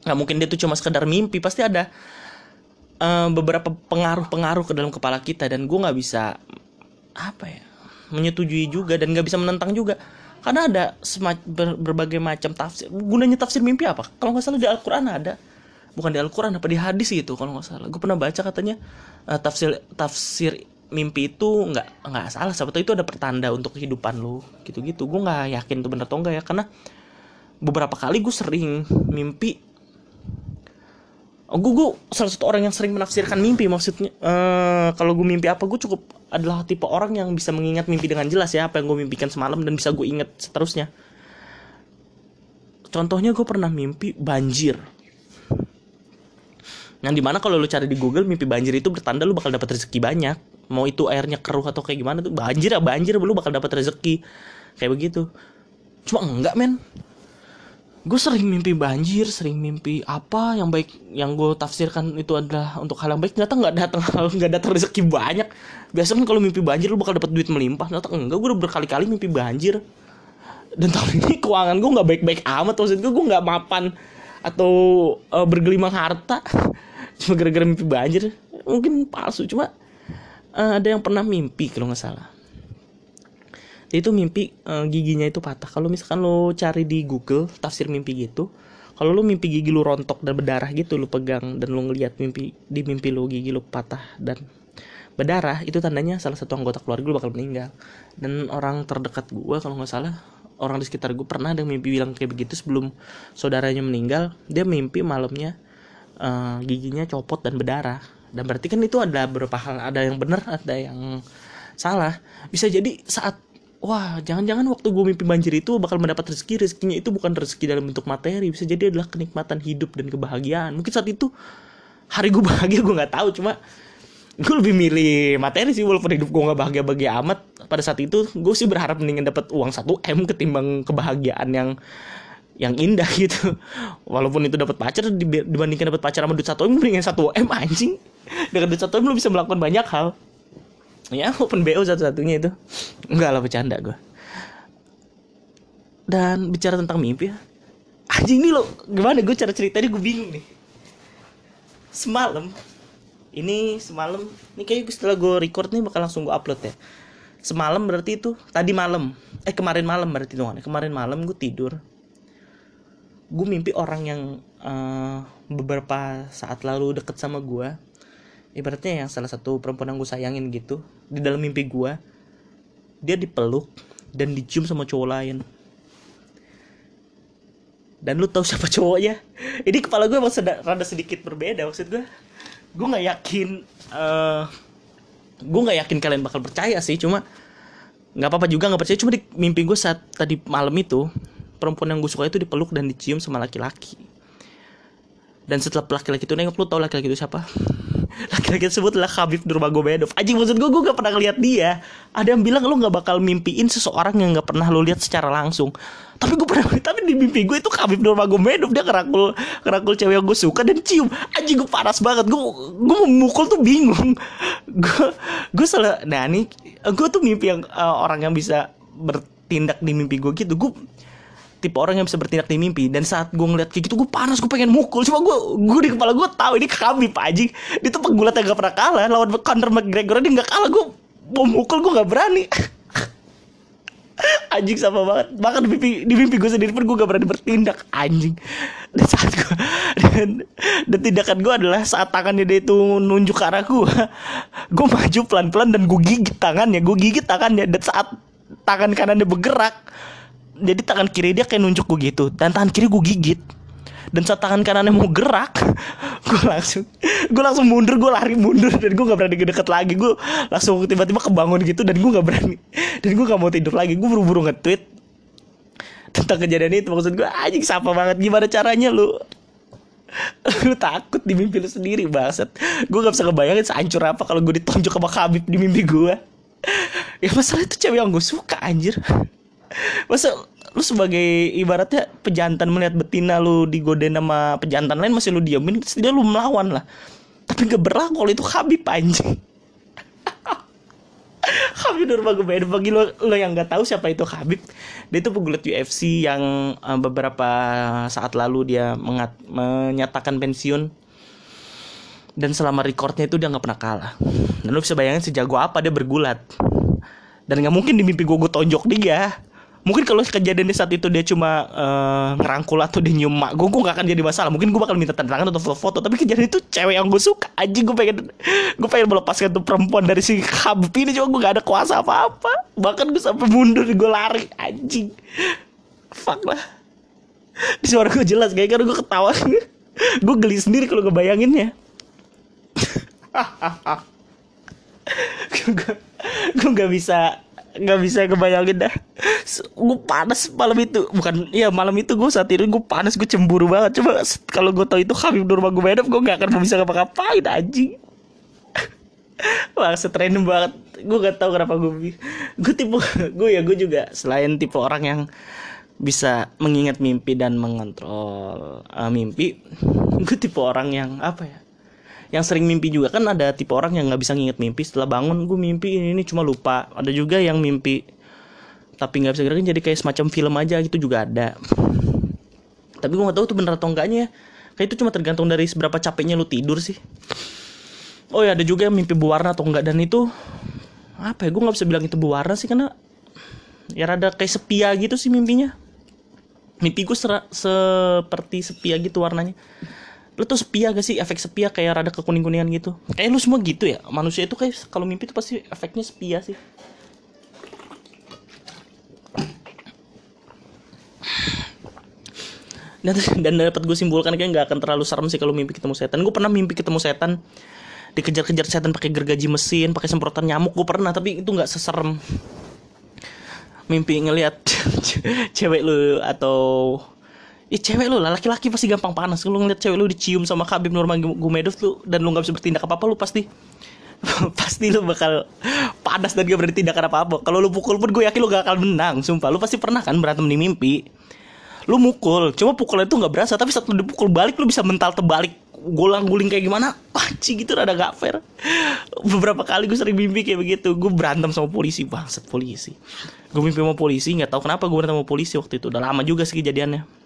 S1: Nggak mungkin dia tuh cuma sekedar mimpi pasti ada uh, beberapa pengaruh-pengaruh ke dalam kepala kita. Dan gue nggak bisa apa ya menyetujui juga dan nggak bisa menentang juga. Karena ada ber, berbagai macam tafsir. Gunanya tafsir mimpi apa? Kalau nggak salah di Al-Quran ada. Bukan di Al-Quran apa di hadis gitu kalau nggak salah. Gue pernah baca katanya uh, tafsir tafsir mimpi itu nggak nggak salah. Sebetulnya itu ada pertanda untuk kehidupan lo gitu-gitu. Gue nggak yakin itu benar atau enggak ya karena beberapa kali gue sering mimpi gue, gue salah satu orang yang sering menafsirkan mimpi maksudnya uh, kalau gue mimpi apa gue cukup adalah tipe orang yang bisa mengingat mimpi dengan jelas ya apa yang gue mimpikan semalam dan bisa gue ingat seterusnya. Contohnya gue pernah mimpi banjir. Yang di mana kalau lu cari di Google mimpi banjir itu bertanda lu bakal dapat rezeki banyak mau itu airnya keruh atau kayak gimana tuh banjir ya banjir lu bakal dapat rezeki. Kayak begitu. Cuma enggak men. Gue sering mimpi banjir sering mimpi apa yang baik yang gue tafsirkan itu adalah untuk hal yang baik. Ternyata nggak datang *laughs* nggak datang rezeki banyak. Biasanya kan kalau mimpi banjir lu bakal dapat duit melimpah. Ternyata enggak gue udah berkali-kali mimpi banjir. Dan tahun *laughs* ini keuangan gue nggak baik-baik amat maksud gue gue nggak mapan atau uh, bergelimang harta. *laughs* Cuma gara-gara mimpi banjir mungkin palsu. Cuma uh, ada yang pernah mimpi kalau nggak salah. Itu mimpi uh, giginya itu patah. Kalau misalkan lo cari di Google tafsir mimpi gitu kalau lo mimpi gigi lo rontok dan berdarah gitu lo pegang dan lo ngeliat mimpi di mimpi lo gigi lo patah dan berdarah itu tandanya salah satu anggota keluarga lo bakal meninggal. Dan orang terdekat gue kalau nggak salah orang di sekitar gue pernah ada mimpi bilang kayak begitu sebelum saudaranya meninggal. Dia mimpi malamnya uh, giginya copot dan berdarah dan berarti kan itu ada beberapa hal ada yang benar ada yang salah. Bisa jadi saat wah jangan-jangan waktu gue mimpi banjir itu bakal mendapat rezeki rezekinya itu bukan rezeki dalam bentuk materi. Bisa jadi adalah kenikmatan hidup dan kebahagiaan. Mungkin saat itu hari gue *laughs* bahagia gue nggak tahu. Cuma gue lebih milih materi sih walaupun hidup gue nggak bahagia bahagia amat. Pada saat itu gue sih berharap mendingan dapat uang 1 m ketimbang kebahagiaan yang yang indah *laughs* gitu. Walaupun itu dapat pacar dibandingkan dapat pacar sama duit satu m mendingan satu m anjing dengan satu lu bisa melakukan banyak hal. Ya open bo satu-satunya itu. Enggak lah bercanda gue dan bicara tentang mimpi ya. Anjing ini lo gimana? Gue cara cerita gue bingung nih. Semalam ini semalam ini kayak setelah gue record nih bakal langsung gue upload ya. Semalam berarti itu tadi malam. Eh kemarin malam berarti dong kemarin malam gue tidur. Gue mimpi orang yang uh, beberapa saat lalu deket sama gue ibaratnya yang salah satu perempuan yang gue sayangin gitu di dalam mimpi gue dia dipeluk dan dicium sama cowok lain. Dan lu tahu siapa *laughs* cowoknya? Ini kepala gue emang sedang rada sedikit berbeda maksud gue gue nggak yakin uh, gue nggak yakin kalian bakal percaya sih cuma nggak apa-apa juga nggak percaya. Cuma di mimpi gue saat tadi malam itu perempuan yang gue suka itu dipeluk dan dicium sama laki-laki. Dan setelah laki-laki itu nengok lu tau laki-laki itu siapa laki-laki tersebut adalah Khabib Nurmagomedov. Anjing maksud gue gue gak pernah ngeliat dia. Ada yang bilang lu gak bakal mimpiin seseorang yang gak pernah lu lihat secara langsung. Tapi gue pernah *laughs* tapi di mimpi gue itu Khabib Nurmagomedov. Dia kerakul kerakul cewek yang gue suka dan cium. Anjing gue panas banget. Gue gue mau mukul tuh bingung. *laughs* Gue gue salah nah ini gue tuh mimpi yang uh, orang yang bisa bertindak di mimpi gue gitu. Gue tipe orang yang bisa bertindak di mimpi. Dan saat gue ngeliat kayak gitu gue panas gue pengen mukul. Cuma gue gue di kepala gue tahu ini kami pak Aji dia tuh pegulat yang gak pernah kalah. Lawan Conor McGregor dia gak kalah. Gue mau mukul gue gak berani. *laughs* Anjing sama banget. Bahkan di mimpi di mimpi gue sendiri pun gue gak berani bertindak anjing. Dan saat gue dan, dan tindakan gue adalah saat tangannya dia itu nunjuk ke arah gue gue maju pelan pelan dan gue gigit tangannya gue gigit tangannya. Dan saat tangan kanannya bergerak jadi tangan kiri dia kayak nunjuk gue gitu. Dan tangan kiri gue gigit. Dan saat tangan kanannya mau gerak *laughs* gue langsung gue langsung mundur gue lari mundur. Dan gue gak berani deket lagi. Gue langsung tiba-tiba kebangun gitu dan gue gak berani. Dan gue gak mau tidur lagi. Gue buru-buru nge-tweet tentang kejadian itu. Maksud gue anjing siapa banget? Gimana caranya lu? *laughs* Lu takut di mimpi lu sendiri banget gue gak bisa ngebayangin sehancur apa kalau gue ditonjok sama Khabib di mimpi gue *laughs* ya masalah itu cewek yang gue suka anjir. Masa lu sebagai ibaratnya pejantan melihat betina lu digodain sama pejantan lain masih lu diamin dia lu melawan lah. Tapi gak berlaku kalau itu Habib anjing. *laughs* Habib Nurmagomedov bagi lo, lo yang nggak tahu siapa itu Habib dia itu pegulat UFC yang uh, beberapa saat lalu dia mengat, menyatakan pensiun. Dan selama recordnya itu dia nggak pernah kalah. Dan lo bisa bayangin sejago apa dia bergulat. Dan nggak mungkin di mimpi gue gue tonjok dia mungkin kalau kejadian di saat itu dia cuma uh, ngerangkul atau dia nyium mak gue gue gak akan jadi masalah. Mungkin gue bakal minta tanda tangan atau foto tapi kejadian itu cewek yang gue suka. Aja gue pengen gue pengen melepaskan tuh perempuan dari si Habib ini. Cuma gue gak ada kuasa apa apa bahkan gue sampai mundur gue lari. Anjing. Fuck lah. Di suara gue jelas kayak karena gue ketawa. *laughs* Gue geli sendiri kalau gue bayanginnya *laughs* gue gak bisa nggak bisa kebayangin dah. Gue panas malam itu. Bukan ya malam itu gue saat itu gue panas gue cemburu banget. Coba kalau gue tau itu Habib Nurmagomedov gue gak akan bisa ngapa-ngapain anjing. *laughs* Wah random banget. Gue gak tau kenapa gue Gue tipe *laughs* Gue ya gue juga Selain tipe orang yang Bisa mengingat mimpi dan mengontrol uh, Mimpi Gue tipe orang yang Apa ya yang sering mimpi juga. Kan ada tipe orang yang nggak bisa nginget mimpi. Setelah bangun gue mimpi ini, ini cuma lupa. Ada juga yang mimpi tapi nggak bisa gerakin jadi kayak semacam film aja gitu juga ada. Tapi gue nggak tahu tuh bener atau enggaknya kayak itu cuma tergantung dari seberapa capeknya lu tidur sih. Oh ya ada juga yang mimpi berwarna atau enggak. Dan itu apa ya gue nggak bisa bilang itu berwarna sih karena ya rada kayak sepia gitu sih mimpinya. Mimpi gue seperti sepia gitu warnanya lu tuh sepia gak sih? Efek sepia kayak rada kekuning-kuningan gitu. Kayak lu semua gitu ya? Manusia itu kayak kalau mimpi tuh pasti efeknya sepia sih. Dan dan dapat gue simpulkan kayak nggak akan terlalu serem sih kalau mimpi ketemu setan. Gue pernah mimpi ketemu setan. Dikejar-kejar setan pakai gergaji mesin pakai semprotan nyamuk gue pernah tapi itu nggak seserem. Mimpi ngelihat *laughs* cewek lu atau Ih cewek lu lah laki-laki pasti gampang panas. Lu ngeliat cewek lu dicium sama Khabib Nurmagomedov tuh Dan lu gak bisa bertindak apa-apa lu pasti *laughs* Pasti lu bakal panas dan gak bertindak apa-apa. Kalau lu pukul pun gue yakin lu gak akan menang Sumpah. Lu pasti pernah kan berantem di mimpi? Lu mukul Cuma pukulnya tuh gak berasa Tapi saat lu dipukul balik lu bisa mental terbalik. Golang guling kayak gimana? *laughs* Panci gitu rada gak fair. Beberapa kali gue sering mimpi kayak begitu. Gue berantem sama polisi Bangsat polisi. Gue mimpi sama polisi Gak tahu kenapa gue berantem sama polisi waktu itu. Udah lama juga sih kejadiannya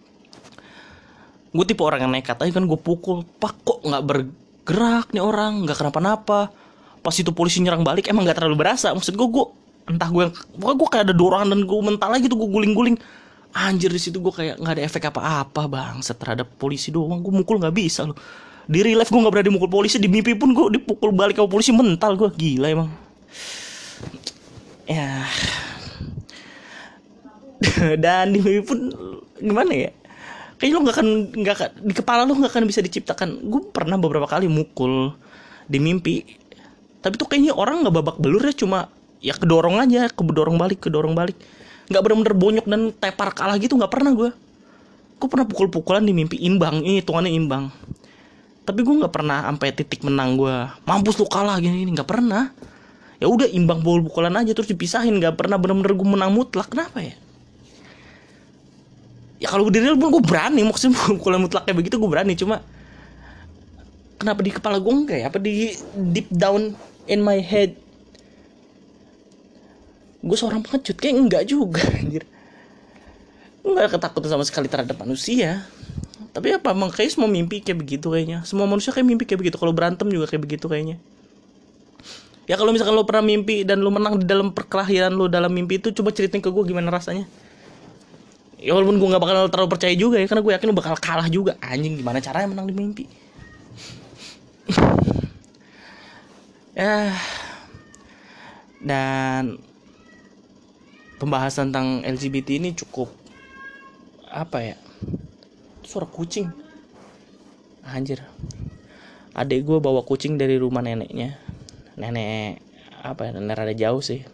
S1: gue tipe orang yang nekat. Aja kan gue pukul. Pak kok nggak bergerak nih orang? Nggak kenapa-napa. Pas itu polisi nyerang balik emang nggak terlalu berasa. Maksud gue gue entah gue yang pokoknya gue kayak ada dorongan dan gue mental lagi tuh gue guling-guling. Anjir di situ gue kayak nggak ada efek apa-apa bang terhadap polisi doang. Gue mukul nggak bisa loh. Di real life gue nggak berani mukul polisi. Di mimpi pun gue dipukul balik sama polisi mental gue gila emang. Ya. *laughs* Dan di mimpi pun gimana ya kayaknya lo nggak akan nggak di kepala lo nggak akan bisa diciptakan. Gue pernah beberapa kali mukul di mimpi. Tapi tuh kayaknya orang nggak babak belur ya cuma ya kedorong aja kedorong balik kedorong balik. Nggak benar-benar bonyok dan tepar kalah gitu nggak pernah gue gue pernah pukul-pukulan di mimpi imbang ini hitungannya imbang. Tapi gue nggak pernah sampai titik menang gue mampus lu kalah gini gini nggak pernah. Ya udah imbang pukul-pukulan aja terus dipisahin. Nggak pernah benar-benar gue menang mutlak. Kenapa ya ya kalau berdiri pun gue berani maksudnya *laughs* kalau mutlak kayak begitu gue berani cuma kenapa di kepala gue enggak ya? Apa di deep down in my head gue seorang pengecut kayak enggak juga *laughs* anjir. Enggak ketakutan sama sekali terhadap manusia. Tapi apa emang kayak semua mimpi kayak begitu kayaknya. Semua manusia kayak mimpi kayak begitu kalau berantem juga kayak begitu kayaknya. Ya kalau misalkan lo pernah mimpi dan lo menang di dalam perkelahian lo dalam mimpi itu coba ceritain ke gue gimana rasanya ya walaupun gue nggak bakal terlalu percaya juga ya karena gue yakin lo bakal kalah juga. Anjing gimana caranya menang di mimpi? *laughs* Ya. Dan pembahasan tentang LGBT ini cukup apa ya suara kucing. Anjir. Adik gue bawa kucing dari rumah neneknya. Nenek apa ya nenek rada jauh sih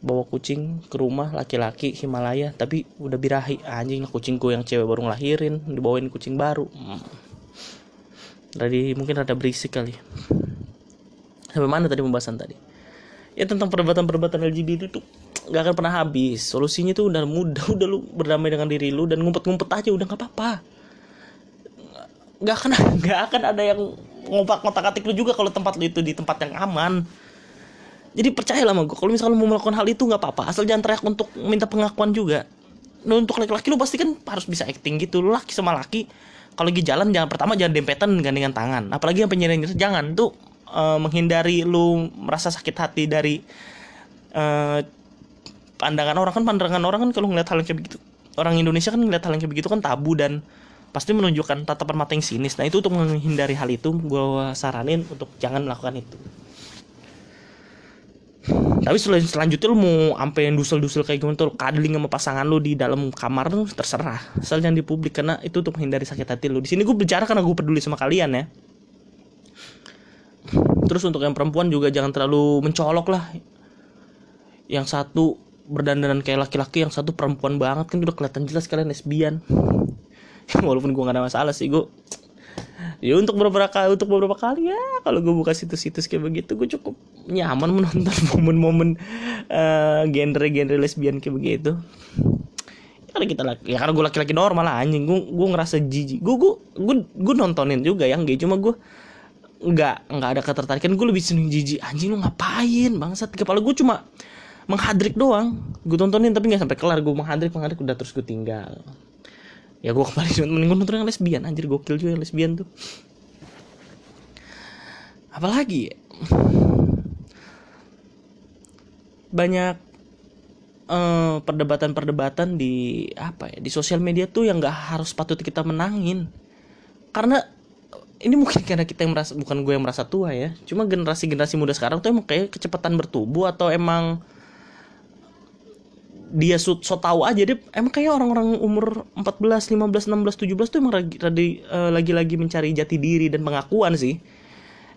S1: bawa kucing ke rumah laki-laki Himalaya tapi udah birahi anjing kucingku yang cewek baru ngelahirin dibawain kucing baru. Hmm. mungkin ada berisik kali. Sampai mana tadi pembahasan tadi? Ya tentang perdebatan-perdebatan LGBT itu nggak akan pernah habis. Solusinya tuh udah mudah *laughs* udah lu berdamai dengan diri lu dan ngumpet-ngumpet aja udah nggak apa-apa. Nggak akan *laughs* nggak akan ada yang ngompak ngotak atik lu juga kalau tempat lu itu di tempat yang aman jadi percaya lah sama gue kalau misalnya mau melakukan hal itu nggak apa-apa. Asal jangan teriak untuk minta pengakuan juga. Nah, untuk laki-laki lu pasti kan harus bisa acting gitu. Lu laki sama laki kalau lagi jalan jangan pertama jangan dempetan gandengan tangan. Apalagi yang penyerang jangan. Tuh uh, menghindari lu merasa sakit hati dari uh, pandangan orang. Kan pandangan orang kan kalau ngeliat hal yang kayak begitu orang Indonesia kan ngeliat hal yang kayak begitu kan tabu dan pasti menunjukkan tatapan mata yang sinis. Nah itu untuk menghindari hal itu gue saranin untuk jangan melakukan itu tapi selain selanjutnya lu mau sampai yang dusel-dusel kayak gimana tuh cuddling sama pasangan lu di dalam kamar tuh terserah. Asal jangan di publik karena itu untuk menghindari sakit hati lu. Di sini gue bicara karena gue peduli sama kalian ya. Terus untuk yang perempuan juga jangan terlalu mencolok lah. Yang satu berdandanan kayak laki-laki yang satu perempuan banget kan udah kelihatan jelas kalian lesbian. *laughs* Walaupun gue gak ada masalah sih gue ya untuk beberapa kali untuk beberapa kali ya. Kalau gue buka situs-situs kayak begitu gue cukup nyaman *laughs* menonton momen-momen uh, genre-genre lesbian kayak begitu. Ya karena kita laki ya karena gue laki-laki normal lah anjing. Gue gue ngerasa jijik. Gue gue gue gue nontonin juga yang gay cuma gue nggak nggak ada ketertarikan. Gue lebih seneng jijik. Anjing lu ngapain bangsat? Kepala gue cuma menghadrik doang. Gue tontonin tapi nggak sampai kelar. Gue menghadrik menghadrik udah terus gue tinggal ya gue kembali mending nonton yang lesbian. Anjir gokil juga yang lesbian tuh. Apalagi? Ya? banyak perdebatan perdebatan-perdebatan di apa ya di sosial media tuh yang nggak harus patut kita menangin. Karena ini mungkin karena kita yang merasa bukan gue yang merasa tua ya. Cuma generasi generasi muda sekarang tuh emang kayak kecepatan bertumbuh atau emang dia so, so tahu aja dia emang kayak orang-orang umur 14, 15, 16, 17 tuh emang lagi lagi, uh, lagi-lagi mencari jati diri dan pengakuan sih.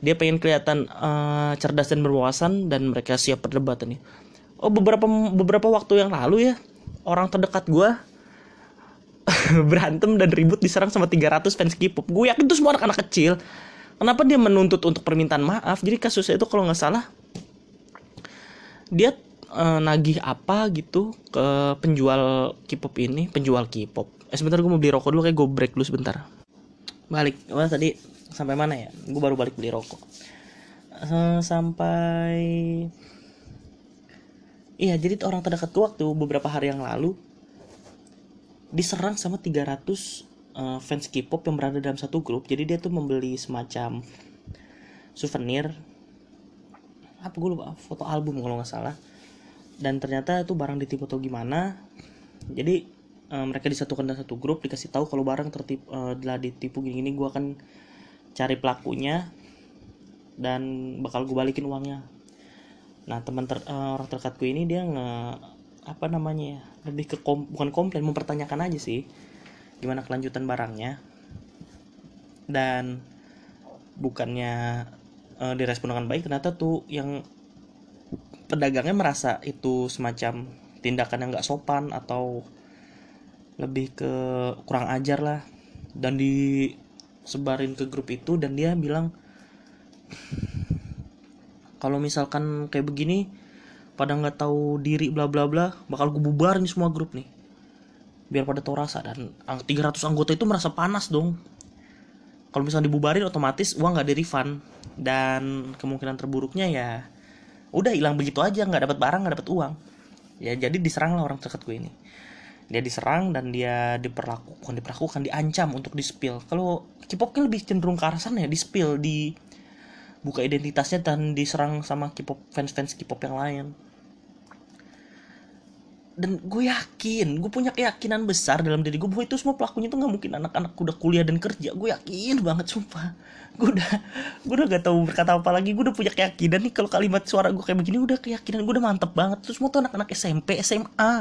S1: dia pengen kelihatan uh, cerdas dan berwawasan dan mereka siap perdebatan nih. Oh beberapa beberapa waktu yang lalu ya orang terdekat gue *laughs* berantem dan ribut diserang sama 300 fans K-pop. Gue yakin itu semua anak-anak kecil. Kenapa dia menuntut untuk permintaan maaf? Jadi kasusnya itu kalau nggak salah dia uh, nagih apa gitu ke penjual K-pop ini penjual K-pop. Eh sebentar gue mau beli rokok dulu kayak gue break dulu sebentar. Balik. Wah tadi sampai mana ya? Gue baru balik beli rokok. Uh, sampai iya jadi orang terdekat gue waktu beberapa hari yang lalu diserang sama 300 uh, eh, fans K-pop yang berada dalam satu grup. Jadi dia tuh membeli semacam souvenir. Apa gue lupa? Foto album kalau nggak salah dan ternyata itu barang ditipu atau gimana. Jadi uh, mereka disatukan dalam satu grup dikasih tahu kalau barang tertipu uh, telah ditipu gini-gini gue akan cari pelakunya dan bakal gue balikin uangnya. Nah teman ter, uh, orang terkatku ini dia nge apa namanya ya lebih ke kom, bukan komplain mempertanyakan aja sih gimana kelanjutan barangnya. Dan bukannya uh, direspon dengan baik ternyata tuh yang pedagangnya merasa itu semacam tindakan yang nggak sopan atau lebih ke kurang ajar lah. Dan di sebarin ke grup itu dan dia bilang kalau misalkan kayak begini pada nggak tahu diri bla bla bla bakal gue bubarin semua grup nih. Biar pada tahu rasa. Dan 300 anggota itu merasa panas dong. Kalau misalnya dibubarin otomatis uang nggak di refund dan kemungkinan terburuknya ya udah hilang begitu aja nggak dapat barang nggak dapat uang. Ya jadi diserang lah orang terdekat gue ini. Dia diserang dan dia diperlakukan diperlakukan diancam untuk di spill kalau K-pop kan lebih cenderung ke arah sana ya di spill di buka identitasnya dan diserang sama K-pop fans-fans K-pop yang lain dan gue yakin gue punya keyakinan besar dalam diri gue bahwa itu semua pelakunya tuh nggak mungkin anak-anak udah kuliah dan kerja. Gue yakin banget sumpah. Gue udah gue udah gak tahu berkata apa lagi. Gue udah punya keyakinan nih kalau kalimat suara gue kayak begini udah keyakinan gue udah mantep banget. Terus semua tuh anak-anak SMP SMA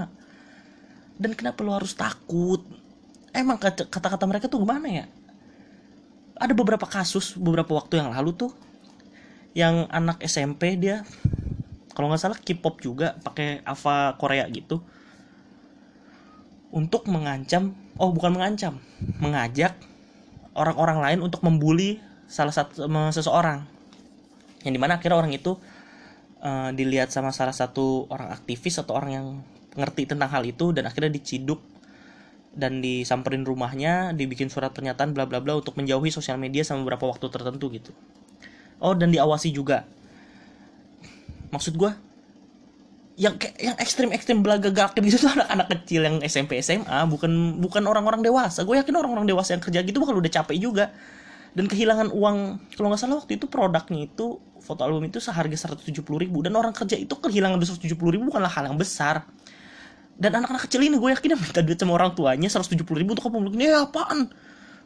S1: dan kenapa lo harus takut? Emang kata-kata mereka tuh gimana ya? Ada beberapa kasus beberapa waktu yang lalu tuh yang anak SMP dia kalau nggak salah K-pop juga pakai Ava Korea gitu. Untuk mengancam oh bukan mengancam mengajak orang-orang lain untuk membuli salah satu seseorang. Yang di mana akhirnya orang itu uh, dilihat sama salah satu orang aktivis atau orang yang ngerti tentang hal itu dan akhirnya diciduk dan disamperin rumahnya, dibikin surat pernyataan bla bla bla untuk menjauhi sosial media sama beberapa waktu tertentu gitu. Oh dan diawasi juga maksud gue yang yang ekstrim ekstrim belaga gak gitu tuh *laughs* anak-anak kecil yang SMP SMA bukan bukan orang-orang dewasa. Gue yakin orang-orang dewasa yang kerja gitu bakal udah capek juga. Dan kehilangan uang kalau nggak salah waktu itu produknya itu foto album itu seharga 170 ribu. Dan orang kerja itu kehilangan 170 ribu bukanlah hal yang besar. Dan anak-anak kecil ini gue yakin minta duit sama orang tuanya 170 ribu untuk apa ya apaan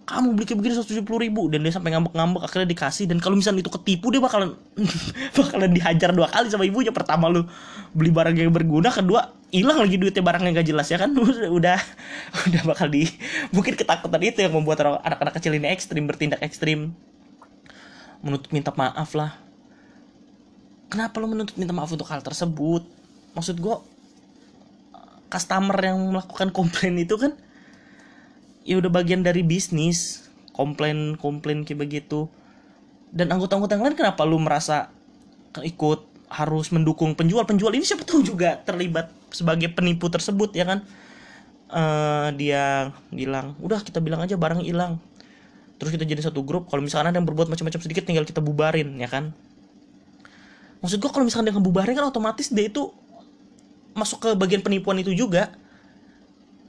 S1: kamu beli kayak begini 170 ribu dan dia sampai ngambek-ngambek akhirnya dikasih. Dan kalau misalnya itu ketipu dia bakalan *laughs* bakalan dihajar dua kali sama ibunya. Pertama lu beli barang yang berguna. Kedua hilang lagi duitnya barang yang gak jelas ya kan? *laughs* Udah udah bakal di mungkin ketakutan itu yang membuat anak-anak kecil ini ekstrim bertindak ekstrim. Menuntut minta maaf lah. Kenapa lo menuntut minta maaf untuk hal tersebut? Maksud gue customer yang melakukan komplain itu kan ya udah bagian dari bisnis komplain komplain kayak begitu. Dan anggota-anggota yang lain kenapa lu merasa ikut harus mendukung penjual? Penjual ini siapa tahu juga terlibat sebagai penipu tersebut ya kan? Uh, dia bilang udah kita bilang aja barang hilang. Terus kita jadi satu grup kalau misalkan ada yang berbuat macam-macam sedikit tinggal kita bubarin ya kan? Maksud gua kalau misalkan dia ngebubarin kan otomatis dia itu masuk ke bagian penipuan itu juga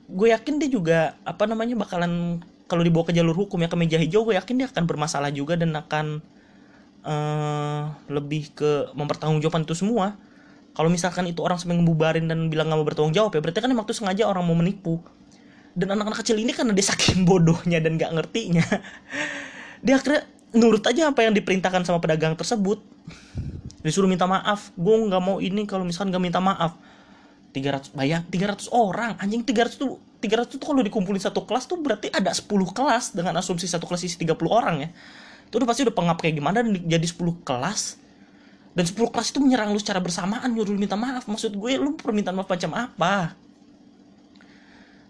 S1: gue yakin dia juga apa namanya bakalan kalau dibawa ke jalur hukum ya ke meja hijau gue yakin dia akan bermasalah juga dan akan uh, lebih ke mempertanggungjawabkan itu semua. Kalau misalkan itu orang sampai ngebubarin dan bilang nggak mau bertanggung jawab ya berarti kan emang tuh sengaja orang mau menipu. Dan anak-anak kecil ini karena dia saking *laughs* bodohnya dan nggak ngertinya dia akhirnya nurut aja apa yang diperintahkan sama pedagang tersebut. Disuruh minta maaf gue nggak mau ini kalau misalkan nggak minta maaf 300 bayang 300 orang anjing 300 tuh 300 tuh kalau dikumpulin satu kelas tuh berarti ada 10 kelas dengan asumsi satu kelas isi 30 orang ya. Itu udah pasti udah pengap kayak gimana dan jadi 10 kelas. Dan 10 kelas itu menyerang lu secara bersamaan nyuruh lu minta maaf. Maksud gue lu permintaan maaf macam apa?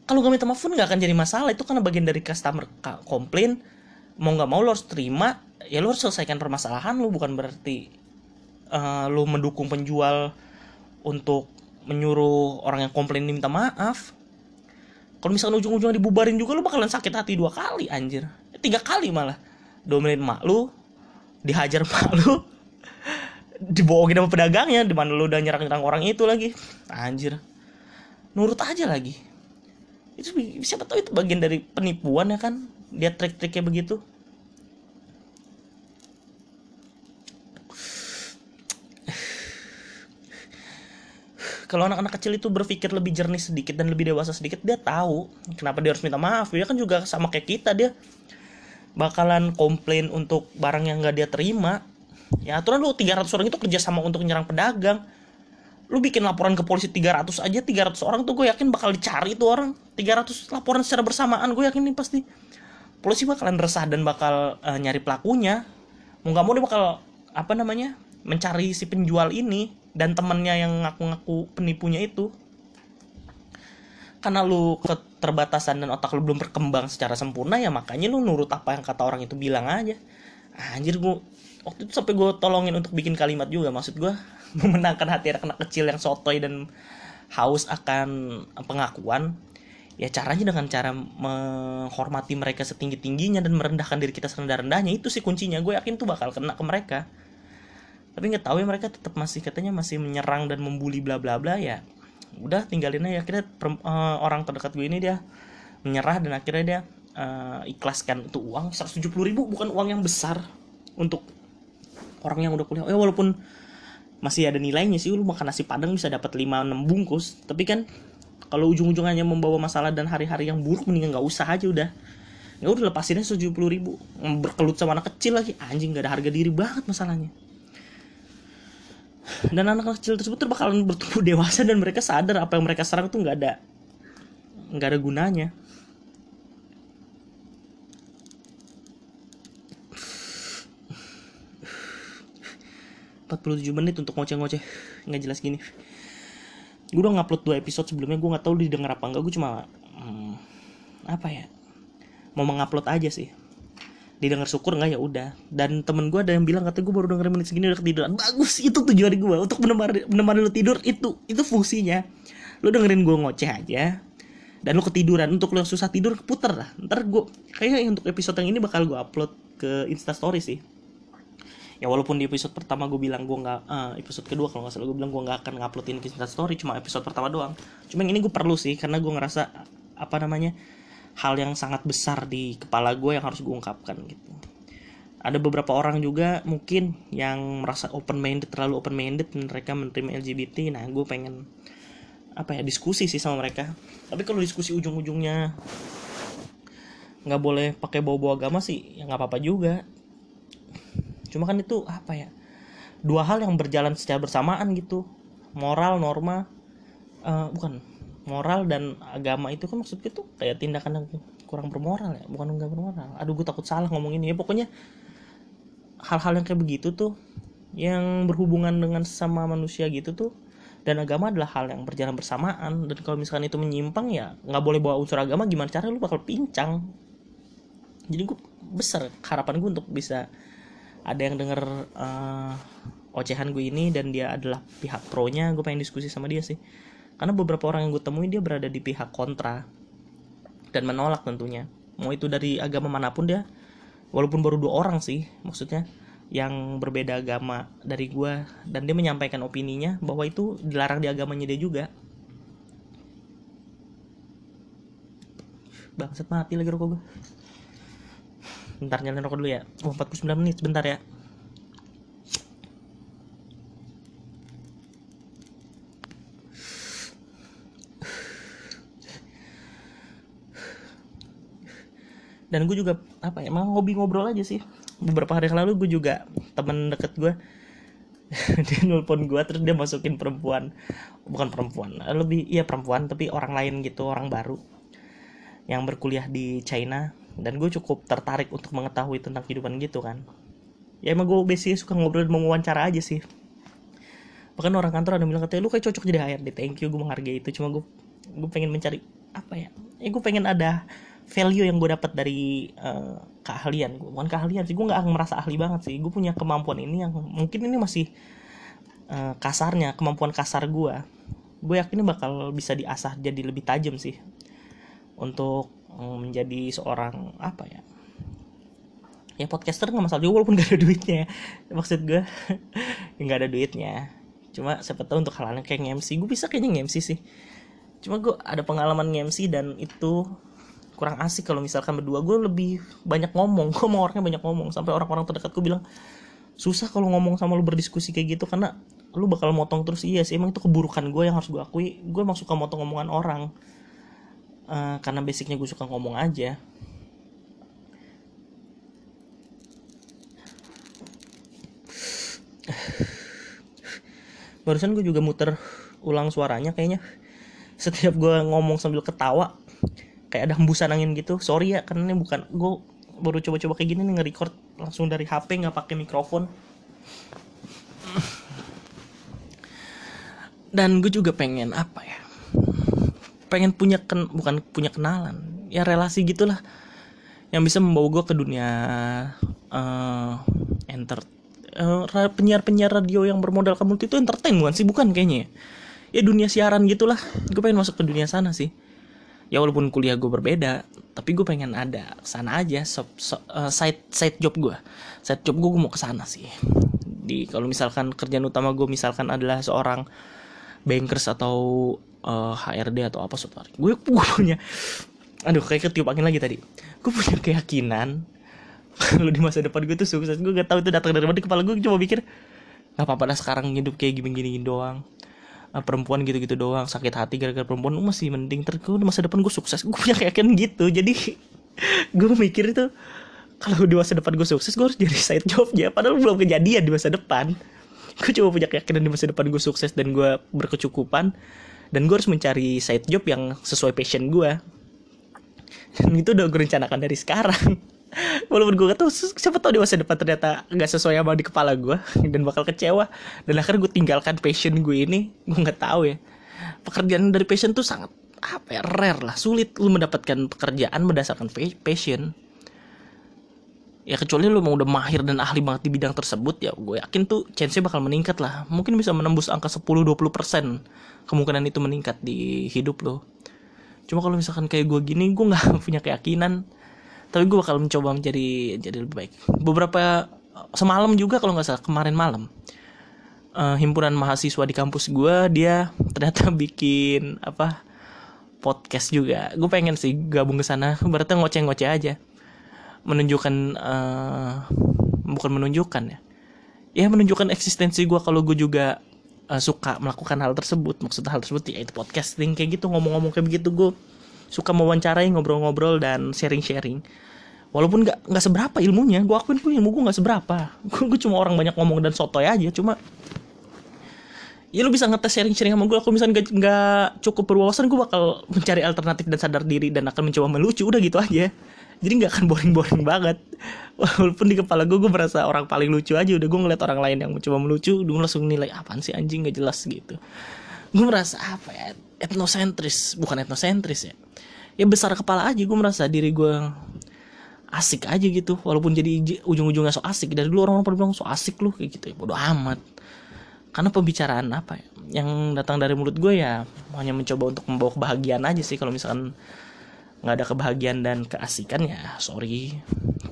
S1: Kalau gak minta maaf pun gak akan jadi masalah. Itu karena bagian dari customer komplain mau nggak mau lo harus terima ya lo harus selesaikan permasalahan lo bukan berarti uh, lo mendukung penjual untuk menyuruh orang yang komplain minta maaf. Kalau misalkan ujung-ujungnya dibubarin juga lo bakalan sakit hati dua kali anjir. Eh, tiga kali malah. Domelin mak lu dihajar mak *laughs* lu dibohongin sama pedagangnya di mana lu udah nyerang-nyerang orang itu lagi. Anjir. Nurut aja lagi. Itu siapa tahu itu bagian dari penipuan ya kan? Dia trik-triknya begitu kalau anak-anak kecil itu berpikir lebih jernih sedikit dan lebih dewasa sedikit dia tahu kenapa dia harus minta maaf. Dia kan juga sama kayak kita dia bakalan komplain untuk barang yang gak dia terima. Ya aturan lu 300 orang itu kerja sama untuk nyerang pedagang. Lu bikin laporan ke polisi 300 aja 300 orang tuh gue yakin bakal dicari itu orang. 300 laporan secara bersamaan gue yakin nih pasti. Polisi bakalan resah dan bakal uh, nyari pelakunya. Mau nggak mau dia bakal apa namanya mencari si penjual ini dan temennya yang ngaku-ngaku penipunya itu. Karena lu keterbatasan dan otak lu belum berkembang secara sempurna ya makanya lu nurut apa yang kata orang itu bilang aja. Anjir gua waktu itu sampai gue tolongin untuk bikin kalimat juga maksud gue *laughs* memenangkan hati anak-anak kecil yang sotoy dan haus akan pengakuan. Ya caranya dengan cara menghormati mereka setinggi tingginya dan merendahkan diri kita serendah rendahnya itu sih kuncinya. Gue yakin tuh bakal kena ke mereka tapi nggak tahu ya mereka tetap masih katanya masih menyerang dan membuli bla bla bla ya udah tinggalin aja. Akhirnya uh, orang terdekat gue ini dia menyerah dan akhirnya dia uh, ikhlaskan. Itu uang 170 ribu bukan uang yang besar untuk orang yang udah kuliah. Ya walaupun masih ada nilainya sih lu makan nasi padang bisa dapat 5 6 bungkus. Tapi kan kalau ujung-ujungnya membawa masalah dan hari-hari yang buruk mendingan nggak usah aja udah. Ya udah lepasinnya 70 ribu. Berkelut sama anak kecil lagi. Anjing gak ada harga diri banget masalahnya dan anak-anak kecil tersebut tuh bakalan bertumbuh dewasa dan mereka sadar apa yang mereka serang tuh nggak ada nggak ada gunanya. empat puluh tujuh menit untuk ngoceh-ngoceh nggak jelas gini. Gue udah ngupload dua episode sebelumnya gue nggak tahu didengar apa enggak gue cuma hmm, apa ya mau mengupload aja sih didengar syukur nggak? Ya udah. Dan temen gue ada yang bilang katanya gue baru dengerin menit segini udah ketiduran. Bagus itu tujuan gue untuk menemani menemani lu tidur. Itu itu fungsinya. Lu dengerin gue ngoceh aja dan lu ketiduran. Untuk lu yang susah tidur puter lah. Ntar gue kayaknya untuk episode yang ini bakal gue upload ke instastory sih. Ya walaupun di episode pertama gue bilang gue nggak uh, episode kedua kalau nggak salah gue bilang gue nggak akan nguploadin ke instastory cuma episode pertama doang. Cuma yang ini gue perlu sih karena gue ngerasa apa namanya hal yang sangat besar di kepala gue yang harus gue ungkapkan gitu. Ada beberapa orang juga mungkin yang merasa open minded terlalu open minded mereka menerima LGBT nah gue pengen apa ya diskusi sih sama mereka. Tapi kalau diskusi ujung-ujungnya nggak boleh pakai bawa-bawa agama sih ya nggak apa-apa juga. Cuma kan itu apa ya dua hal yang berjalan secara bersamaan gitu. Moral norma uh, bukan moral dan agama itu kan maksudnya tuh kayak tindakan yang kurang bermoral ya bukan enggak bermoral. Aduh gue takut salah ngomong ini ya. Pokoknya hal-hal yang kayak begitu tuh yang berhubungan dengan sama manusia gitu tuh dan agama adalah hal yang berjalan bersamaan. Dan kalau misalkan itu menyimpang ya nggak boleh bawa unsur agama gimana cara lu bakal pincang? Jadi gue besar harapan gue untuk bisa ada yang denger uh, ocehan gue ini dan dia adalah pihak pro nya gue pengen diskusi sama dia sih karena beberapa orang yang gue temui dia berada di pihak kontra. Dan menolak tentunya. Mau itu dari agama mana pun dia walaupun baru dua orang sih maksudnya yang berbeda agama dari gue dan dia menyampaikan opininya bahwa itu dilarang di agamanya dia juga. Bangsat mati lagi rokok gue bentar nyalain rokok dulu ya. Oh 49 menit sebentar ya dan gue juga apa ya emang hobi ngobrol aja sih. Beberapa hari yang lalu gue juga temen deket gue *laughs* dia nelpon gue terus dia masukin perempuan. Bukan perempuan lebih iya perempuan tapi orang lain gitu orang baru. Yang berkuliah di China. Dan gue cukup tertarik untuk mengetahui tentang kehidupan gitu kan. Ya emang gue basically suka ngobrol dan wawancara aja sih. Bahkan orang kantor ada bilang katanya lu kayak cocok jadi HRD thank you gue menghargai itu. Cuma gue gue pengen mencari apa ya ya gue pengen ada value yang gue dapat dari uh, keahlian. Gue bukan keahlian sih gue nggak merasa ahli banget sih. Gue punya kemampuan ini yang mungkin ini masih uh, kasarnya kemampuan kasar gue gue yakin bakal bisa diasah jadi lebih tajam sih untuk um, menjadi seorang apa ya ya podcaster nggak masalah juga walaupun *laughs* gak ada duitnya. Maksud gue *laughs* nggak ada duitnya. Cuma siapa tahu untuk hal-hal kayak MC gue bisa kayaknya MC sih. Cuma gue ada pengalaman MC dan itu kurang asik kalau misalkan berdua. Gue lebih banyak ngomong *laughs* gue mau orangnya banyak ngomong. Sampai orang-orang terdekat gue bilang susah kalau ngomong sama lu berdiskusi kayak gitu karena lu bakal motong terus. Iya sih emang itu keburukan gue yang harus gue akui. Gue emang suka motong omongan orang. Uh, karena basicnya gue suka ngomong aja. *sighs* Barusan gue juga muter ulang suaranya kayaknya. Setiap gue ngomong sambil ketawa kayak ada hembusan angin gitu. Sorry ya karena ini bukan gue baru coba-coba kayak gini nih nge-record langsung dari HP nggak pakai mikrofon. Dan gue juga pengen apa ya? Pengen punya ken bukan punya kenalan ya relasi gitulah. Yang bisa membawa gue ke dunia uh, enter uh, penyiar-penyiar radio yang bermodal kamu itu entertain bukan sih? Bukan kayaknya ya. ya dunia siaran gitulah. Gue pengen masuk ke dunia sana sih ya walaupun kuliah gue berbeda tapi gue pengen ada sana aja so, so, uh, side side job gue side job gue gue mau ke sana sih. Di kalau misalkan kerjaan utama gue misalkan adalah seorang bankers atau uh, eh, HRD atau apa sorry gue gue punya aduh kayak ketiup angin lagi tadi. Gue punya keyakinan *laughs* kalau di masa depan gue tuh sukses gue gak tahu itu datang dari mana kepala gue cuma mikir nggak apa-apa lah sekarang hidup kayak gini-gini doang uh, perempuan gitu-gitu doang sakit hati gara-gara perempuan lu masih mending ter di masa depan gue sukses. Gue punya keyakinan gitu jadi *laughs* gue mikir itu kalau di masa depan gue sukses gue harus jadi side jobnya padahal belum kejadian di masa depan. *laughs* Gue cuma punya keyakinan di masa depan gue sukses dan gue berkecukupan dan gue harus mencari side job yang sesuai passion gue dan itu udah gue rencanakan dari sekarang *laughs* walaupun gue gak tau siapa tau di masa depan ternyata nggak sesuai sama di kepala gue *laughs* dan bakal kecewa. Dan akhirnya gue tinggalkan passion gue ini gue nggak tahu ya. Pekerjaan dari passion tuh sangat apa ya rare lah. Sulit lu mendapatkan pekerjaan berdasarkan passion. Ya kecuali lu mau udah mahir dan ahli banget di bidang tersebut ya gue yakin tuh chance-nya bakal meningkat lah. Mungkin bisa menembus angka 10-20% kemungkinan itu meningkat di hidup lo cuma kalau misalkan kayak gue gini gue nggak *laughs* punya keyakinan tapi gue bakal mencoba menjadi jadi lebih baik. Beberapa semalam juga kalau nggak salah kemarin malam uh, himpunan mahasiswa di kampus gue dia *laughs* ternyata bikin apa podcast juga. Gue pengen sih gabung ke sana. Berarti ngoceh-ngoceh aja. Menunjukkan uh, bukan menunjukkan ya. Ya menunjukkan eksistensi gue kalau gue juga uh, suka melakukan hal tersebut. Maksud hal tersebut ya itu podcasting kayak gitu ngomong-ngomong kayak begitu gue suka mewawancarai ngobrol-ngobrol dan sharing-sharing. Walaupun nggak nggak seberapa ilmunya gue akuin gue ilmu gue nggak seberapa. *laughs* Gue cuma orang banyak ngomong dan sotoy aja cuma ya lu bisa ngetes sharing-sharing sama gue aku misalnya nggak cukup berwawasan gue bakal mencari alternatif dan sadar diri dan akan mencoba melucu udah gitu aja. Jadi nggak akan boring-boring banget. *laughs* Walaupun di kepala gue gue merasa orang paling lucu aja udah gue ngeliat orang lain yang mencoba melucu gue langsung nilai apaan sih anjing? Nggak jelas gitu. Gue merasa apa ya? Etnosentris. Bukan etnosentris ya ya besar kepala aja gue merasa diri gue asik aja gitu. Walaupun jadi ujung-ujungnya so asik. Dari dulu orang-orang pada bilang so asik lu kayak gitu ya. Bodo amat. Karena pembicaraan apa ya? Yang datang dari mulut gue ya hanya mencoba untuk membawa kebahagiaan aja sih. Kalau misalkan nggak ada kebahagiaan dan keasikan ya sorry.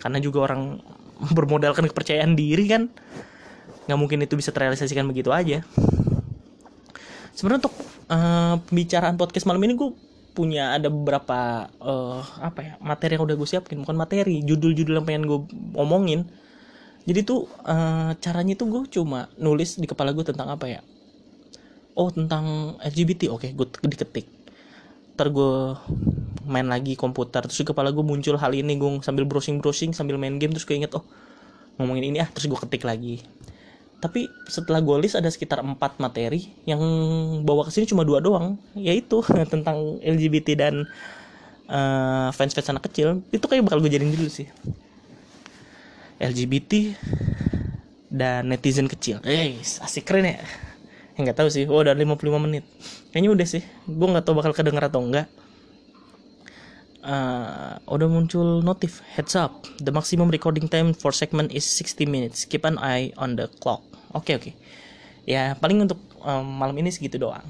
S1: Karena juga orang *laughs* bermodalkan kepercayaan diri kan. Nggak mungkin itu bisa terrealisasikan begitu aja. Sebenarnya untuk uh, pembicaraan podcast malam ini gue punya ada beberapa uh, apa ya materi yang udah gue siapin. Bukan materi judul-judul yang pengen gue omongin. Jadi tuh uh, caranya tuh gue cuma nulis di kepala gue tentang apa ya? Oh tentang LGBT oke okay, gue diketik. Ntar gue main lagi komputer. Terus di kepala gue muncul hal ini gue sambil browsing browsing sambil main game. Terus gue inget oh ngomongin ini ah. Terus gue ketik lagi tapi setelah gue list ada sekitar empat materi yang bawa ke sini cuma dua doang yaitu *laughs* tentang LGBT dan uh, fans fans anak kecil. Itu kayak bakal gue jadiin dulu sih. LGBT dan netizen kecil. Eh asik keren ya. Nggak tahu sih. Oh udah 55 menit. Kayaknya udah sih. Gue nggak tahu bakal kedenger atau enggak uh, udah muncul notif heads up the maximum recording time for segment is 60 minutes. Keep an eye on the clock oke okay, oke. Okay. ya paling untuk um, malam ini segitu doang.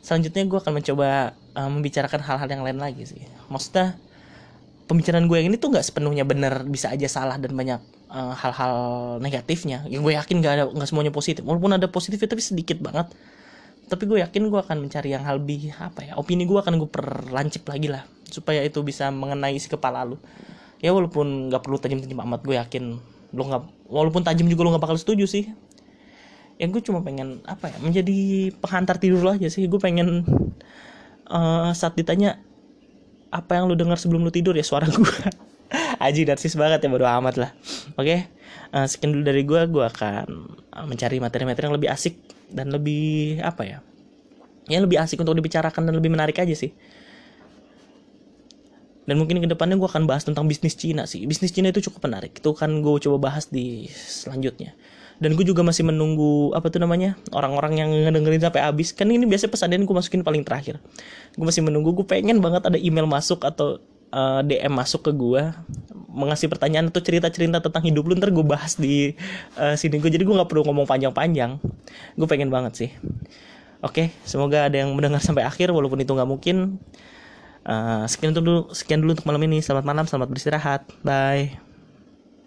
S1: Selanjutnya gue akan mencoba um, membicarakan hal-hal yang lain lagi sih. Maksudnya pembicaraan gue yang ini tuh nggak sepenuhnya benar bisa aja salah dan banyak uh, hal-hal negatifnya. Yang gue yakin gak ada nggak semuanya positif. Walaupun ada positifnya tapi sedikit banget. Tapi gue yakin gue akan mencari yang hal lebih apa ya opini gue akan gue perlancip lagi lah. Supaya itu bisa mengenai si kepala lu. Ya walaupun nggak perlu tajam-tajam amat gue yakin lo nggak walaupun tajam juga lo nggak bakal setuju sih ya gue cuma pengen apa ya menjadi penghantar tidur lo aja sih. Gue pengen uh, saat ditanya apa yang lu dengar sebelum lu tidur? Ya suara gue *laughs* Aji narsis banget ya bodo amat lah. Oke okay? uh, sekian dulu dari gue gue akan mencari materi-materi yang lebih asik dan lebih apa ya ya lebih asik untuk dibicarakan dan lebih menarik aja sih. Dan mungkin ke depannya gue akan bahas tentang bisnis Cina sih. Bisnis Cina itu cukup menarik. Itu kan gue coba bahas di selanjutnya dan gue juga masih menunggu apa tuh namanya orang-orang yang ngedengerin sampai habis. Kan ini biasanya pesanan gue masukin paling terakhir. Gue masih menunggu gue pengen banget ada email masuk atau uh, eh, DM masuk ke gue mengasih pertanyaan atau cerita-cerita tentang hidup lu ntar gue bahas di uh, sini gue jadi gue nggak perlu ngomong panjang-panjang. Gue pengen banget sih. Oke semoga ada yang mendengar sampai akhir walaupun itu nggak mungkin. Uh, sekian dulu sekian dulu untuk malam ini. Selamat malam selamat beristirahat. Bye